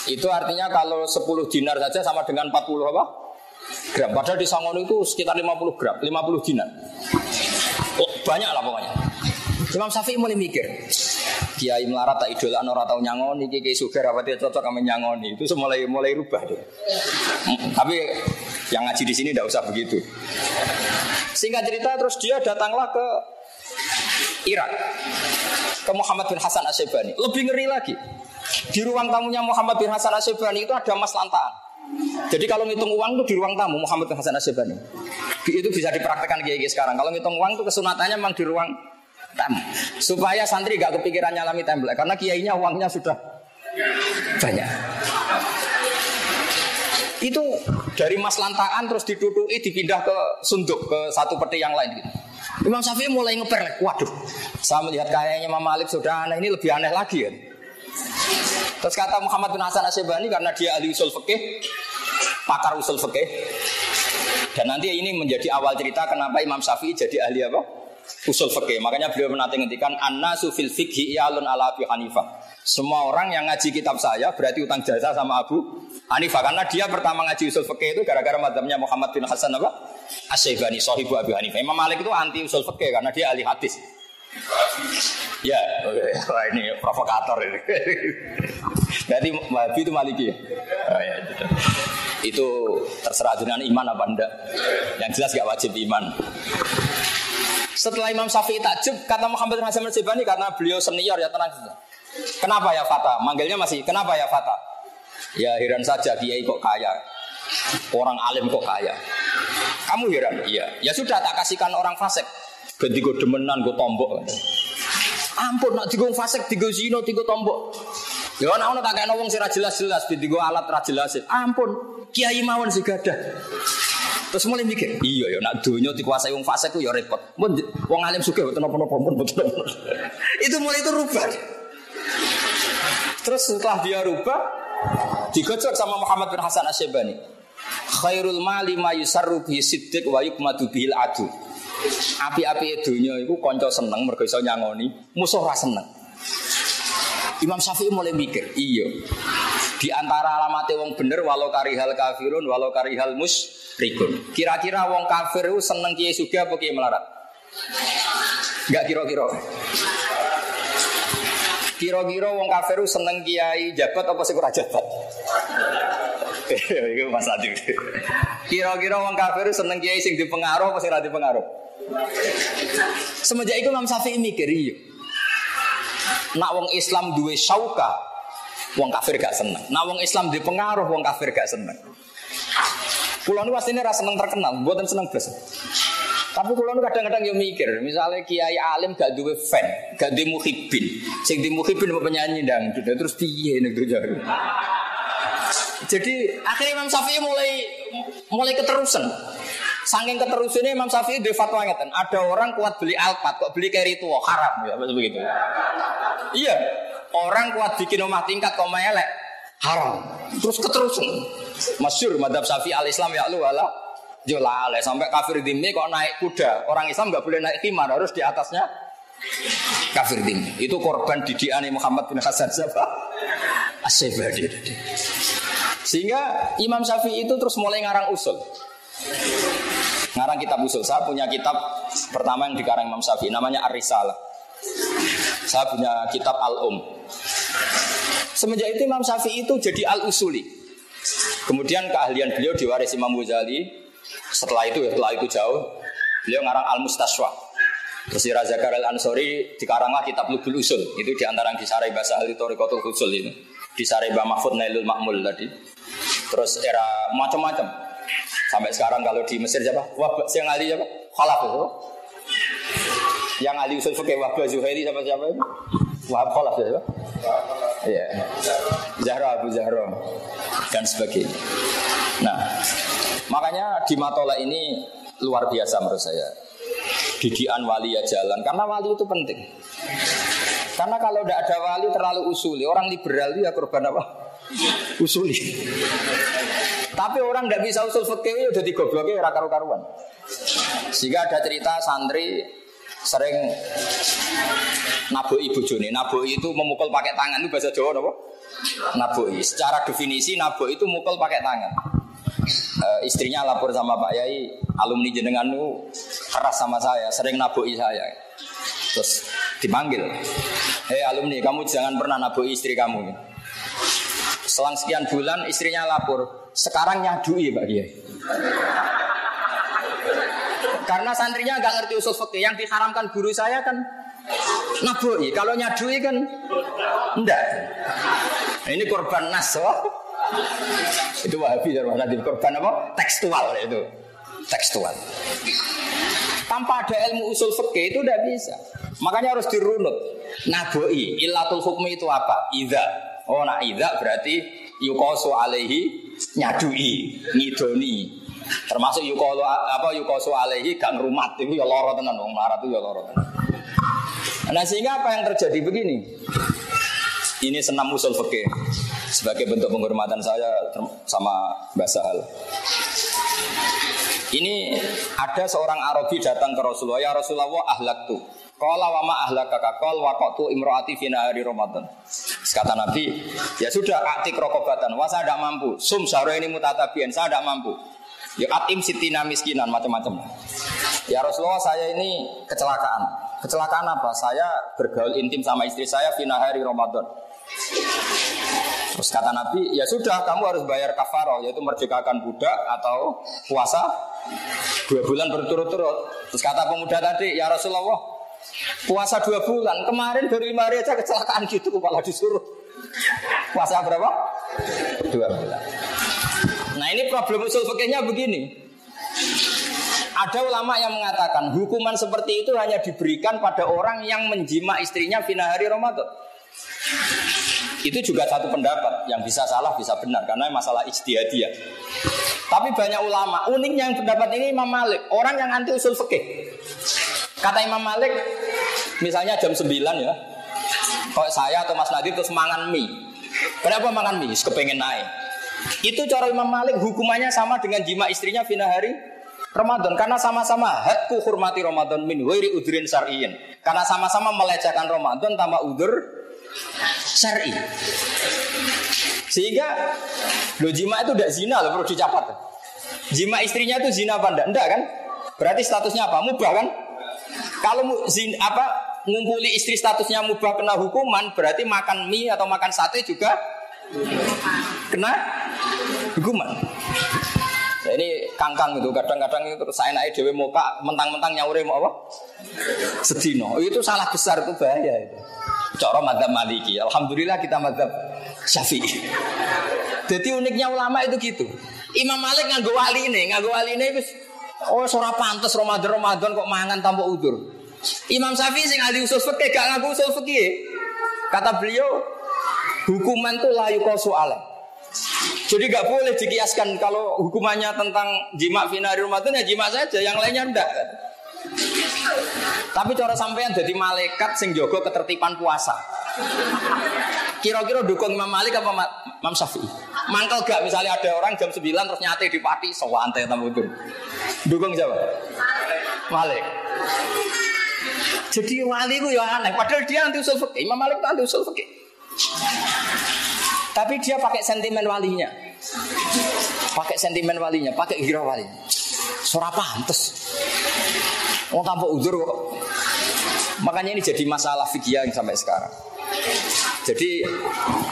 Itu artinya kalau 10 dinar saja sama dengan 40 apa? Gram. Padahal di Sangon itu sekitar 50 gram, 50 dinar. Oh, banyak lah pokoknya. Imam Syafi'i mulai mikir, Kiai melarat tak idola ora tau nyangoni, Kiai Sugar apa dia cocok sama nyangoni. Itu mulai mulai rubah tuh. Hmm, tapi yang ngaji di sini tidak usah begitu. Singkat cerita terus dia datanglah ke Irak ke Muhammad bin Hasan Asyibani. Lebih ngeri lagi. Di ruang tamunya Muhammad bin Hasan Asyibani itu ada mas lantaan. Jadi kalau ngitung uang itu di ruang tamu Muhammad bin Hasan Asyibani. Itu bisa dipraktekkan kiai sekarang. Kalau ngitung uang itu kesunatannya memang di ruang tamu. Supaya santri gak kepikiran nyalami template karena kiainya uangnya sudah banyak. Itu dari mas lantaan terus diduduki dipindah ke sunduk ke satu peti yang lain gitu. Imam Syafi'i mulai ngeper, waduh, saya melihat kayaknya Imam Malik sudah aneh ini lebih aneh lagi ya. Terus kata Muhammad bin Hasan Asyibani karena dia ahli usul fikih, pakar usul fikih. Dan nanti ini menjadi awal cerita kenapa Imam Syafi'i jadi ahli apa? Usul fikih. Makanya beliau menanti ngendikan anna sufil fikhi alun ala Abi Hanifah. Semua orang yang ngaji kitab saya berarti utang jasa sama Abu Hanifah karena dia pertama ngaji usul fikih itu gara-gara madhabnya Muhammad bin Hasan apa? Asy-Syaibani sahibu Abu Hanifah. Imam Malik itu anti usul fikih karena dia ahli hadis. Ya, wah ini provokator ini. Berarti Wahabi itu Maliki ya? Oh, ya gitu. Itu terserah dengan iman apa enggak. Yang jelas gak wajib iman. Setelah Imam Syafi'i takjub, kata Muhammad bin Hasan al karena beliau senior ya tenang. Kenapa ya Fata? Manggilnya masih, kenapa ya Fata? Ya heran saja, kiai kok kaya. Orang alim kok kaya. Kamu heran? Iya. Ya sudah tak kasihkan orang fasik. Ganti gue demenan, gue tombok. Ampun, nak tiga fasik, tiga zino, tiga tombok. Ya anak anak tak kayak nawang sih jelas-jelas, tiga alat jelas. Ampun, kiai mawon sih gada. Terus mulai mikir, iya ya nak dunia dikuasai wong fasik ku ya repot. Mun wong alim mboten napa-napa pun mboten. Itu mulai itu rubah. Terus setelah dia rubah, digojok sama Muhammad bin Hasan Asyibani. Khairul mali ma yusarru bihi siddiq wa yukmadu bihil adu. Api-api dunia itu konco seneng mergo iso nyangoni, musuh ra seneng. Imam Syafi'i mulai mikir, iya. Di antara alamatnya wong bener walau karihal kafirun walau karihal musyrikun. Kira-kira wong kafir itu seneng kiai suga apa kiai melarat? Enggak kira-kira. Kira-kira wong kafir itu seneng kiai jabat apa sih kurang jabat? Itu Mas Adil. Kira-kira wong kafir itu seneng kiai sing dipengaruh apa sing ora dipengaruh? Semenjak itu Imam Syafi'i mikir iya. Nak wong Islam duwe syauka, wong kafir gak seneng. Nak wong Islam di pengaruh, wong kafir gak seneng. Pulau ini pasti ini rasa seneng terkenal, buatan seneng blas. Tapi pulau ini kadang-kadang yang mikir, misalnya kiai alim gak duwe fan, gak duwe muhibin, sing di muhibin apa penyanyi dang, terus piye nih Jadi akhirnya Imam Syafi'i mulai mulai keterusan. Saking keterusannya Imam Syafi'i di fatwa ngeten, ada orang kuat beli alpat, kok beli carry tua haram ya begitu. Iya, orang kuat bikin rumah tingkat kok melek haram. Terus keterusan. Masyur madhab Syafi'i al Islam ya lu ala jolale sampai kafir dimi kok naik kuda. Orang Islam nggak boleh naik khimar, harus di atasnya kafir dimi. Itu korban didikan Muhammad bin Hasan siapa? Asyibadi. Sehingga Imam Syafi'i itu terus mulai ngarang usul. Ngarang kitab usul. Saya punya kitab pertama yang dikarang Imam Syafi'i namanya Ar-Risalah. Saya punya kitab Al-Um. Semenjak itu Imam Syafi'i itu jadi Al-Usuli. Kemudian keahlian beliau diwarisi Imam Ghazali. Setelah itu ya, setelah itu jauh, beliau ngarang Al-Mustaswa. Terus di Raja Karel Ansori dikaranglah kitab Lubul Usul. Itu di antara yang disarai bahasa ahli Torikotul Usul itu. Disarai Mbak Mahfud Nailul Makmul tadi. Terus era macam-macam. Sampai sekarang kalau di Mesir siapa? Wah, yang ahli siapa? Khalaf itu. Yang ahli usul fikih Wahbah Zuhairi siapa siapa itu? Wahab Khalaf siapa? Iya. Zahra Abu Zahra dan sebagainya. Nah, makanya di Matola ini luar biasa menurut saya. Didian wali ya jalan karena wali itu penting. Karena kalau tidak ada wali terlalu usuli, orang liberal itu ya korban apa? Usuli. Tapi orang tidak bisa usul udah digobloknya ya karu-karuan. Sehingga ada cerita santri sering naboi ibu joni. Naboi itu memukul pakai tangan itu bahasa Jawa apa? Naboi. Secara definisi naboi itu mukul pakai tangan. E, istrinya lapor sama Pak Yai, alumni jenengan itu keras sama saya, sering naboi saya. Terus dipanggil, hei alumni, kamu jangan pernah naboi istri kamu. Selang sekian bulan istrinya lapor, sekarang nyadui Pak Kiai. Karena santrinya nggak ngerti usul fikih yang diharamkan guru saya kan nabui. Kalau nyadui kan enggak. Nah, ini korban nas. Itu wahabi nanti korban apa? Tekstual itu. Tekstual. Tanpa ada ilmu usul fikih itu udah bisa. Makanya harus dirunut. Nabui, ilatul hukmi itu apa? Ida. Oh, nak ida berarti yukosu alaihi nyadui, ngidoni. Termasuk yukolo apa yukosu alaihi gak ngrumat itu ya loro tenan marat itu ya loro tenan. Nah sehingga apa yang terjadi begini? Ini senam usul fikih sebagai bentuk penghormatan saya sama Mbak Sahal. Ini ada seorang Arabi datang ke Rasulullah, ya Rasulullah ahlak tuh. Kala wa ma ahlaka kakol wa tu imroati fina hari Ramadan. Kata Nabi, ya sudah aktik rokobatan. Wah saya tidak mampu. Sum sahro ini mutatabian, saya tidak mampu. Ya atim sitina miskinan macam-macam. Ya Rasulullah saya ini kecelakaan. Kecelakaan apa? Saya bergaul intim sama istri saya fina hari Ramadan. Terus kata Nabi, ya sudah kamu harus bayar kafaroh yaitu merdekakan budak atau puasa dua bulan berturut-turut. Terus kata pemuda tadi, ya Rasulullah, Puasa dua bulan, kemarin baru lima hari aja kecelakaan gitu, kepala disuruh. Puasa berapa? Dua bulan. Nah ini problem usul fikihnya begini. Ada ulama yang mengatakan hukuman seperti itu hanya diberikan pada orang yang menjima istrinya fina hari Ramadan. Itu juga satu pendapat yang bisa salah bisa benar karena masalah ijtihadiyah. Tapi banyak ulama uniknya yang pendapat ini Imam Malik, orang yang anti usul fikih. Kata Imam Malik, misalnya jam 9 ya, kalau saya atau Mas Nadir terus mangan mie. Kenapa mangan mie? Kepengen naik. Itu cara Imam Malik hukumannya sama dengan jima istrinya fina hari Ramadan karena sama-sama hakku hormati Ramadan min udrin syar'iyyin. Karena sama-sama melecehkan Ramadan tanpa udur syar'i. Sehingga lo jima itu tidak zina lo perlu dicatat. Jima istrinya itu zina apa enggak? Enggak kan? Berarti statusnya apa? Mubah kan? Kalau zin apa ngumpuli istri statusnya mubah kena hukuman berarti makan mie atau makan sate juga kena hukuman. Ini kangkang itu kadang-kadang itu saya naik dewi muka mentang-mentang nyaure mau apa? Sedino. Itu salah besar itu bahaya itu. Cara madhab maliki. Alhamdulillah kita madhab syafi'i. Jadi uniknya ulama itu gitu. Imam Malik nganggo wali ini, nganggo wali ini oh seorang pantas Ramadan Ramadan kok mangan tanpa udur. Imam Syafi'i sing ahli usul fikih gak ngaku usul fikih. Kata beliau, hukuman tuh layu kau soal. Jadi gak boleh dikiaskan kalau hukumannya tentang jima finari Ramadan ya jima saja, yang lainnya enggak. Tapi cara sampean jadi malaikat sing jogo ketertiban puasa. Kira-kira dukung Imam Malik apa Imam Syafi'i? Mangkel gak misalnya ada orang jam 9 terus nyate di pati sewante tamu itu. Dukung siapa? Malik. Jadi wali itu ya aneh. Padahal dia anti usul fikih. Imam Malik itu anti usul fikih. Tapi dia pakai sentimen walinya. Pakai sentimen walinya, pakai hira walinya. Surah pantes. Mau tanpa uzur kok. Makanya ini jadi masalah fikih yang sampai sekarang. Jadi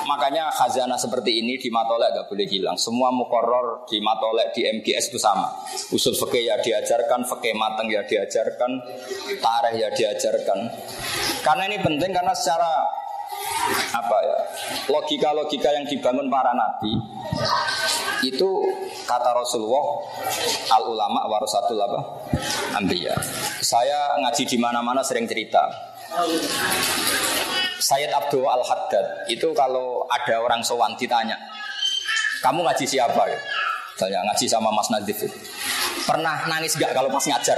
makanya khazanah seperti ini di matolek gak boleh hilang. Semua mukoror di matolek di MGS itu sama. Usul fikih ya diajarkan, fikih mateng ya diajarkan, tareh ya diajarkan. Karena ini penting karena secara apa ya? Logika-logika yang dibangun para nabi itu kata Rasulullah al ulama warasatul apa? Ambiya saya ngaji di mana-mana sering cerita. Sayyid Abdul Al Haddad itu kalau ada orang sowan ditanya kamu ngaji siapa? ya Misalnya ngaji sama Mas Nadif Pernah nangis gak kalau pas ngajar?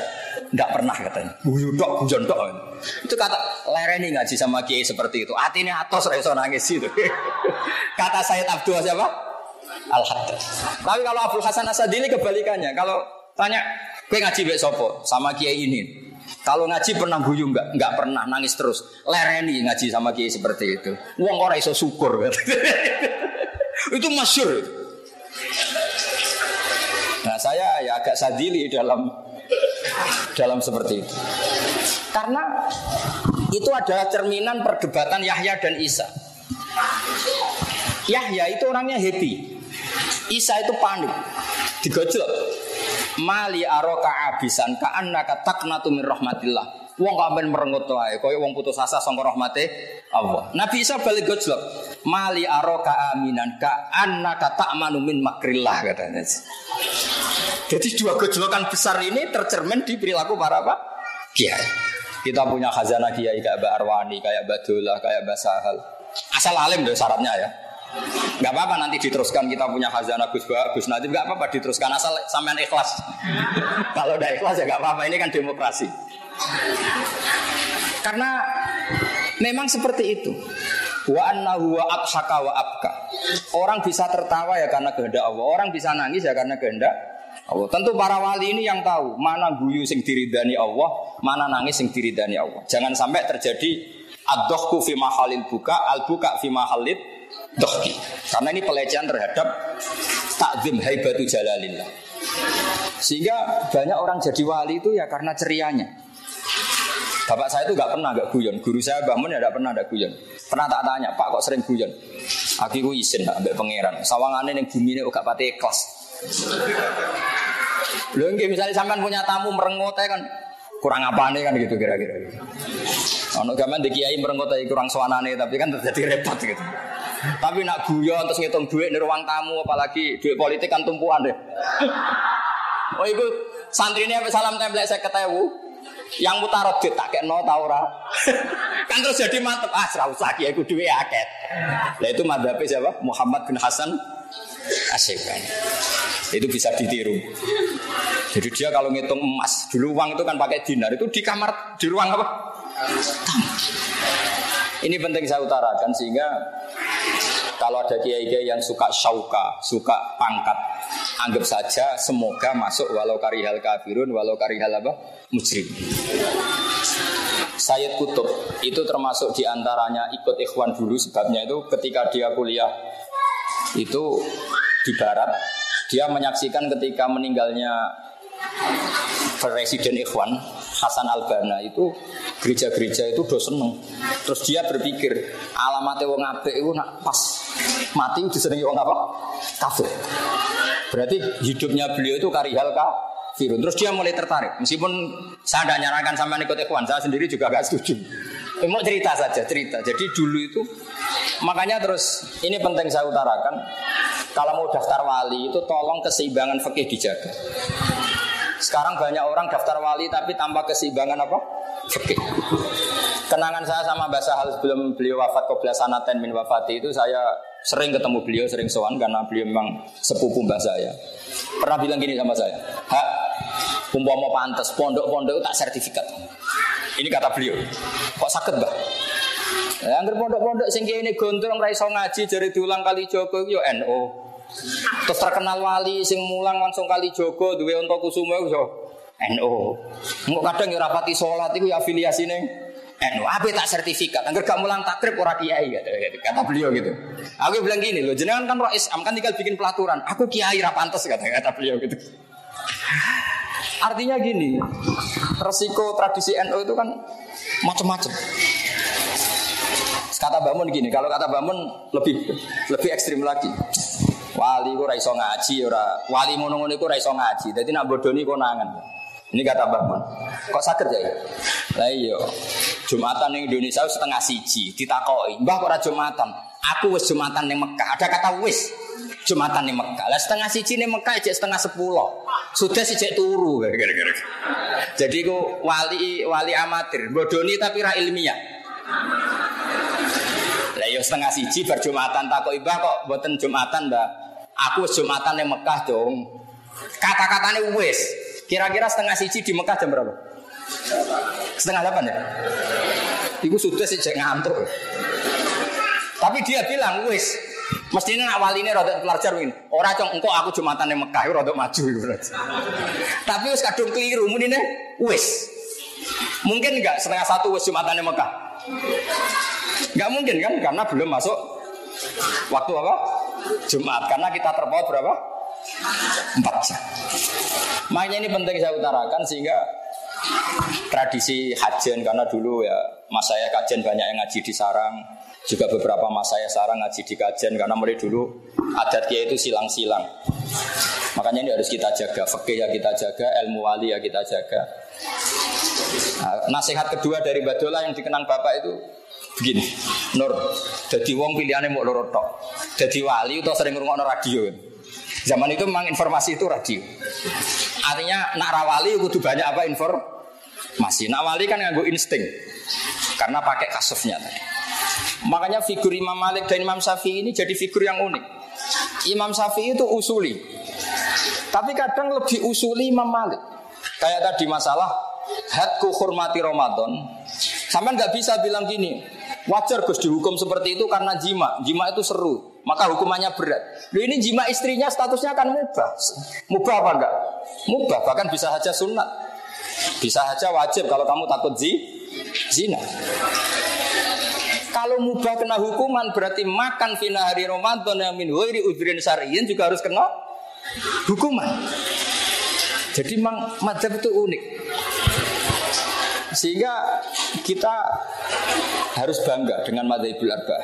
Enggak pernah katanya. Buyudok, bujondok. Itu kata lereni ngaji sama kiai seperti itu. Hatinya atos reso nangis itu. kata Sayyid Abdul siapa? Al. Tapi kalau Abdul Hasan Asadili kebalikannya. Kalau tanya, gue ngaji besok sopo sama kiai ini. Kalau ngaji pernah guyu enggak? Enggak pernah, nangis terus. Lereni ngaji sama kiai seperti itu. Wong ora iso syukur. itu masyur. Nah saya ya agak sadili dalam dalam seperti itu. Karena itu adalah cerminan perdebatan Yahya dan Isa. Yahya itu orangnya happy. Isa itu panik. Digojlok. Mali aroka abisan ka annaka taknatu min rahmatillah. Wong kamen merengut wae, kaya wong putus asa sangka rahmate Allah. Nabi Isa balik gojlok. Mali aroka aminan ka annaka ta'manu min makrillah katanya. Jadi dua gejolokan besar ini tercermin di perilaku para apa? Kiai. Kita punya khazanah kiai kayak Mbak Arwani, kayak Mbak Dola, kayak Mbak Sahal. Asal alim deh syaratnya ya. Gak apa-apa nanti diteruskan kita punya khazanah Gus Ba, Gus Nadib gak apa-apa diteruskan asal sampean ikhlas. Kalau udah ikhlas ya gak apa-apa ini kan demokrasi. Karena memang seperti itu. Wa annahu wa abhaka wa abka. Orang bisa tertawa ya karena kehendak Allah. Orang bisa nangis ya karena kehendak Allah. Tentu para wali ini yang tahu mana guyu sing diridani Allah, mana nangis sing diridani Allah. Jangan sampai terjadi ad-dohku fi mahalil buka, al-buka fi mahalil dohki. Karena ini pelecehan terhadap takzim haibatu jalalillah. Sehingga banyak orang jadi wali itu ya karena cerianya. Bapak saya itu gak pernah gak guyon. Guru saya bangun ya gak pernah ada guyon. Pernah tak tanya, Pak kok sering guyon? Aku izin ambek pangeran. Sawangane ning bumi ini gak pati kelas. Lho nggih misalnya sampean punya tamu merengut kan kurang apa nih kan gitu kira-kira. Ono gaman di kiai merengut kurang suanane tapi kan terjadi repot gitu. Tapi nak guyon terus ngitung duit di ruang tamu apalagi duit politik kan tumpuan deh. Oh itu santri ini salam template saya ketewu. Yang mutarot tak kayak no tau kan terus jadi mantep ah serau lagi aku duit aket. Nah itu madhabi siapa? Muhammad bin Hasan Asyikani. Itu bisa ditiru. Jadi dia kalau ngitung emas, dulu uang itu kan pakai dinar, itu di kamar, di ruang apa? Ini penting saya utarakan sehingga kalau ada kiai-kiai yang suka syauka, suka pangkat, anggap saja semoga masuk walau karihal kafirun, walau karihal apa? Mujrim. Sayyid Kutub itu termasuk di antaranya ikut ikhwan dulu sebabnya itu ketika dia kuliah itu di barat dia menyaksikan ketika meninggalnya Presiden Ikhwan Hasan Albana itu gereja-gereja itu do seneng. Terus dia berpikir alamatnya wong apik itu nak pas mati disenengi wong apa? Kafir. Berarti hidupnya beliau itu karihal kafirun. Terus dia mulai tertarik. Meskipun saya tidak nyarankan sama ikut Ikhwan, saya sendiri juga agak setuju. Mau cerita saja, cerita. Jadi dulu itu makanya terus ini penting saya utarakan kalau mau daftar wali itu tolong keseimbangan fikih dijaga. Sekarang banyak orang daftar wali tapi tanpa keseimbangan apa? Fikih. Kenangan saya sama Mbak Sahal sebelum beliau wafat kobra sanaten min wafati itu saya sering ketemu beliau, sering sowan karena beliau memang sepupu mbak saya. Pernah bilang gini sama saya, hak umpama pantas pondok-pondok tak sertifikat. Ini kata beliau. Kok sakit mbak? Ya, angger pondok-pondok sing ini gondrong ra ngaji jari diulang kali Joko yo NO. Terus terkenal wali sing mulang langsung kali Joko duwe untuk kusuma yo NO. Engko kadang yo rapati salat iku ya afiliasine NU. Apa tak sertifikat? Angger gak mulang takrib ora kiai kata beliau gitu. Aku bilang gini loh, jenengan kan roh Islam kan tinggal bikin pelaturan. Aku kiai ra pantes kata kata beliau gitu. Artinya gini, resiko tradisi NU itu kan macam-macam. Kata Bamun gini, kalau kata Bamun lebih lebih ekstrim lagi. Wali ku raiso ngaji ora. Wali ngono-ngono iku raiso ngaji. Dadi nak bodoni konangan. Ini kata Bamun. Kok sakit ya? Lah iya. Jumatan ning Indonesia setengah siji ditakoki, "Mbah kok ora Jumatan?" Aku wis Jumatan ning Mekah. Ada kata wis. Jumatan ning Mekah. Lah setengah siji ning Mekah cek setengah sepuluh. Sudah sih cek turu. Jadi ku wali wali amatir, bodoni tapi ra ilmiah. Lah yo setengah siji berjumatan takok ibah kok buatan jumatan mbak. Aku jumatan yang Mekah dong. Kata-katanya wis. Kira-kira setengah siji di Mekah jam berapa? Setengah delapan ya? Iku sudah sih ngantuk. Tapi dia bilang wis. Mestinya nak wali ini rodok pelajar ini. Orang cong engkau aku jumatan yang Mekah, rodok maju. Tapi wis kadung keliru, mungkin wis. Mungkin enggak setengah satu wis jumatan yang Mekah. Enggak mungkin kan karena belum masuk waktu apa? Jumat karena kita terpaut berapa? Empat jam. Makanya ini penting saya utarakan sehingga tradisi hajian karena dulu ya mas saya kajian banyak yang ngaji di sarang juga beberapa mas saya sarang ngaji di kajian karena mulai dulu adat dia itu silang-silang makanya ini harus kita jaga fakih ya kita jaga ilmu wali ya kita jaga nah, nasihat kedua dari Badola yang dikenang bapak itu begini Nur jadi wong pilihannya mau loro tok. Jadi wali itu sering ngurungokno radio zaman itu memang informasi itu radio. Artinya nak rawali itu banyak apa informasi nak wali kan nganggo insting karena pakai kasufnya makanya figur Imam Malik dan Imam Syafi'i ini jadi figur yang unik. Imam Syafi'i itu usuli. Tapi kadang lebih usuli Imam Malik. Kayak tadi masalah hadku hormati Ramadan. Sampai nggak bisa bilang gini, Wajar Gus dihukum seperti itu karena jima. Jima itu seru, maka hukumannya berat. Loh ini jima istrinya statusnya kan mubah. Mubah apa enggak? Mubah, bahkan bisa saja sunat. Bisa saja wajib kalau kamu takut zi, zina. Kalau mubah kena hukuman berarti makan fina hari Ramadan yang min huiri udrin syariyin juga harus kena hukuman. Jadi memang madhab itu unik. Sehingga kita harus bangga dengan madzhabul arba.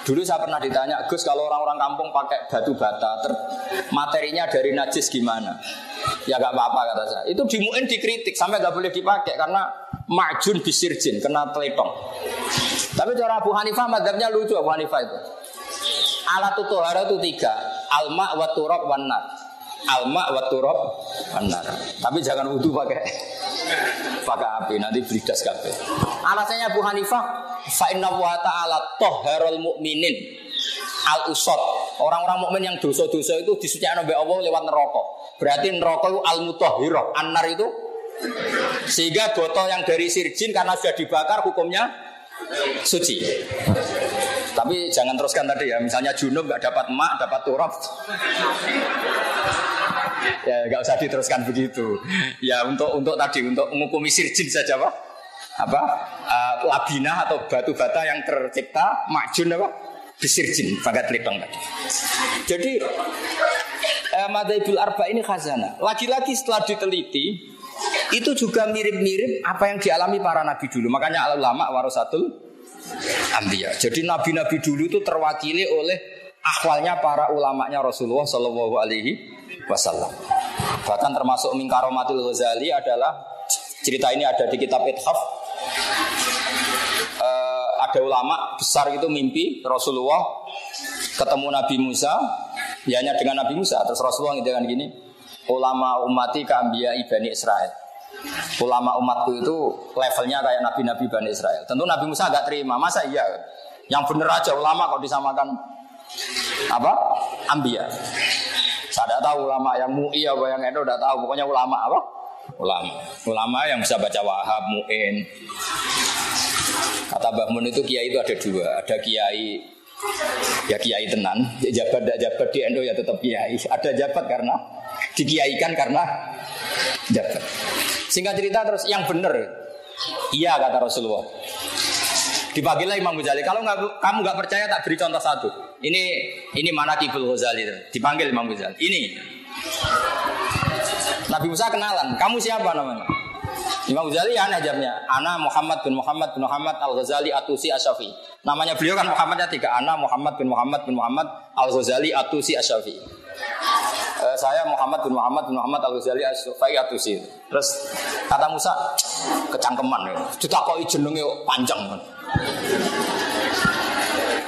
Dulu saya pernah ditanya, Gus kalau orang-orang kampung pakai batu bata, ter materinya dari najis gimana? Ya gak apa-apa kata saya. Itu dimuin dikritik sampai gak boleh dipakai karena majun bisirjin, kena telepon. Tapi cara Abu Hanifah madhabnya lucu Abu Hanifah itu. Alat tutohara itu tiga, alma wa turab wan Alma wa turab benar. Tapi jangan wudhu pakai pakai api nanti belidas kabeh. Alasannya Abu Hanifah fa inna wa ta'ala tahharul mu'minin al usot orang-orang mukmin yang dosa-dosa itu disucikan oleh Allah lewat neraka. Berarti neraka itu al mutahhirah. Anar itu sehingga botol yang dari sirjin karena sudah dibakar hukumnya suci. Tapi jangan teruskan tadi ya, misalnya junub nggak dapat emak, dapat turab. Ya nggak usah diteruskan begitu. Ya untuk untuk tadi untuk menghukumi sirjin saja pak. apa uh, labina atau batu bata yang tercipta majun apa bisirjin bagat litong tadi. Jadi uh, Madaibul Arba ini khazana. Lagi-lagi setelah diteliti itu juga mirip-mirip apa yang dialami para nabi dulu. Makanya ulama warasatul ambiya. Jadi nabi-nabi dulu itu terwakili oleh akhwalnya para ulamanya Rasulullah Shallallahu Alaihi Wasallam. Bahkan termasuk Mingkaromatul Ghazali adalah cerita ini ada di kitab Ithaf. Uh, ada ulama besar itu mimpi Rasulullah ketemu Nabi Musa, ya hanya dengan Nabi Musa. Terus Rasulullah dengan gini, ulama umati keambia ibani Israel. Ulama umatku itu levelnya kayak nabi-nabi Bani Israel. Tentu Nabi Musa agak terima, masa iya? Yang bener aja ulama kok disamakan apa? Ambia. Saya tidak tahu ulama yang mu'i apa yang itu udah tahu. Pokoknya ulama apa? Ulama. Ulama yang bisa baca wahab, mu'in. Kata Mbah Mun itu kiai itu ada dua. Ada kiai ya kiai tenan. Jabat tidak jabat di Endo ya tetap kiai. Ada jabat karena dikiaikan karena jabat. Singkat cerita terus yang benar. Iya kata Rasulullah. Dipanggillah Imam Ghazali. Kalau nggak kamu nggak percaya tak beri contoh satu. Ini ini mana Kibul Ghazali. Dipanggil Imam Ghazali. Ini. Nabi Musa kenalan. Kamu siapa namanya? Imam Ghazali ya aneh jamnya. Ana Muhammad bin Muhammad bin Muhammad Al Ghazali Atusi Asyafi. Namanya beliau kan Muhammadnya tiga. Ana Muhammad bin Muhammad bin Muhammad Al Ghazali Atusi Asyafi. Uh, saya Muhammad bin Muhammad bin Muhammad Al Ghazali Asyafi Atusi. Terus kata Musa kecangkeman ya. Ditakoi jenenge panjang kan.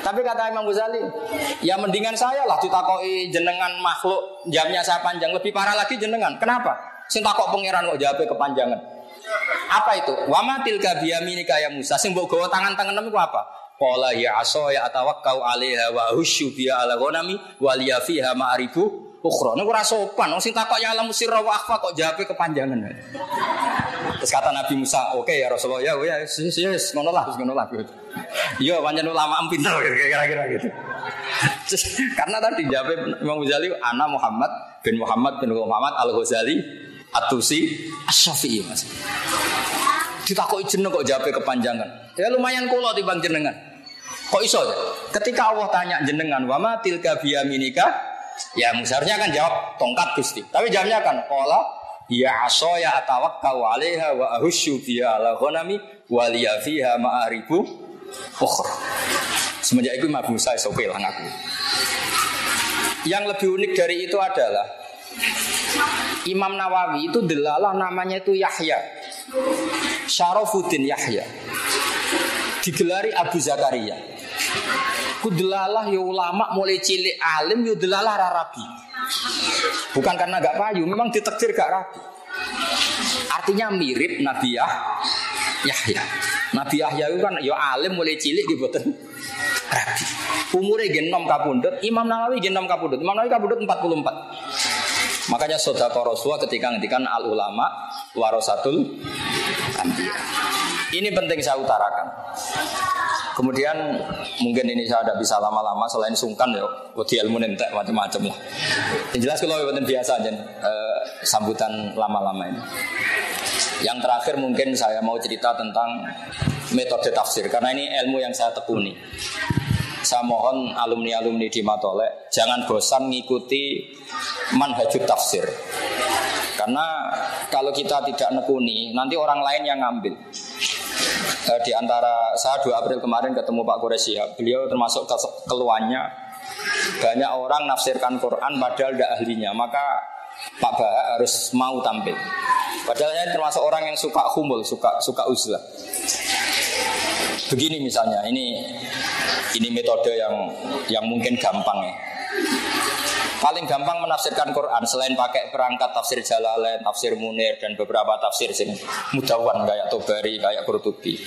Tapi kata Imam Ghazali, ya mendingan saya lah ditakoi jenengan makhluk jamnya saya panjang. Lebih parah lagi jenengan. Kenapa? Sing takok pangeran kok jawabnya kepanjangan. Apa itu? Wamatil kabiyamini kaya Musa. Sing mbok gawa tangan-tangan itu apa? Qala ya aso ya atawakkau alaiha wa husyu biya ala ghanami wa liya fiha ma'ribu ukhra. Niku ora sopan. Wong sing takok ya alam sirra wa akhfa kok jawabnya kepanjangan. Terus kata Nabi Musa, oke okay, ya Rasulullah ya, ya, yes, yes, ngono lah, ngono lah. Iya, panjang ulama pinter kira-kira gitu. Karena tadi jawab Imam Ghazali, Ana Muhammad bin Muhammad bin Muhammad Al Ghazali Atusi Asyafi'i mas. Ditakoi jeneng kok jawabnya kepanjangan. Ya lumayan kulo timbang jenengan. Kok iso? Ketika Allah tanya jenengan, wama tilka biyaminika, ya seharusnya kan jawab tongkat gusti. Tapi jawabnya kan, kola Ya asoya atawakkau alaiha wa ahusyu biya ala ghanami wa ma'aribu ukhra. Semenjak itu Imam Musa sope lah. Yang lebih unik dari itu adalah Imam Nawawi itu delalah namanya itu Yahya. Syarafuddin Yahya. Digelari Abu Zakaria. Kudelalah ya ulama mulai cilik alim ya delalah rarabi. Bukan karena gak payu, memang ditekdir gak rapi. Artinya mirip Nabi Yah, Yahya. Nabi Yahya itu kan ya alim mulai cilik di boten rapi. Umurnya genom kapundut, Imam Nawawi genom kapundut. Imam Nawawi kapundut 44. Makanya saudara Rasulullah ketika ngendikan al ulama warasatul anbiya. Ini penting saya utarakan. Kemudian mungkin ini saya tidak bisa lama-lama selain sungkan ya, wedi ilmu nentek macam-macam lah. Yang jelas kalau buatan biasa aja eh, sambutan lama-lama ini. Yang terakhir mungkin saya mau cerita tentang metode tafsir karena ini ilmu yang saya tekuni. Saya mohon alumni-alumni di Matolek jangan bosan mengikuti manhajut tafsir. Karena kalau kita tidak nekuni, nanti orang lain yang ngambil di antara saya 2 April kemarin ketemu Pak Quraisy. Beliau termasuk keluarnya. Banyak orang nafsirkan Quran padahal tidak ahlinya. Maka Pak Bah harus mau tampil. Padahal saya termasuk orang yang suka humul suka suka uzlah. Begini misalnya ini ini metode yang yang mungkin gampang ya Paling gampang menafsirkan Quran selain pakai perangkat tafsir Jalalain, tafsir Munir dan beberapa tafsir sini mudawan kayak Tobari, kayak Qurtubi.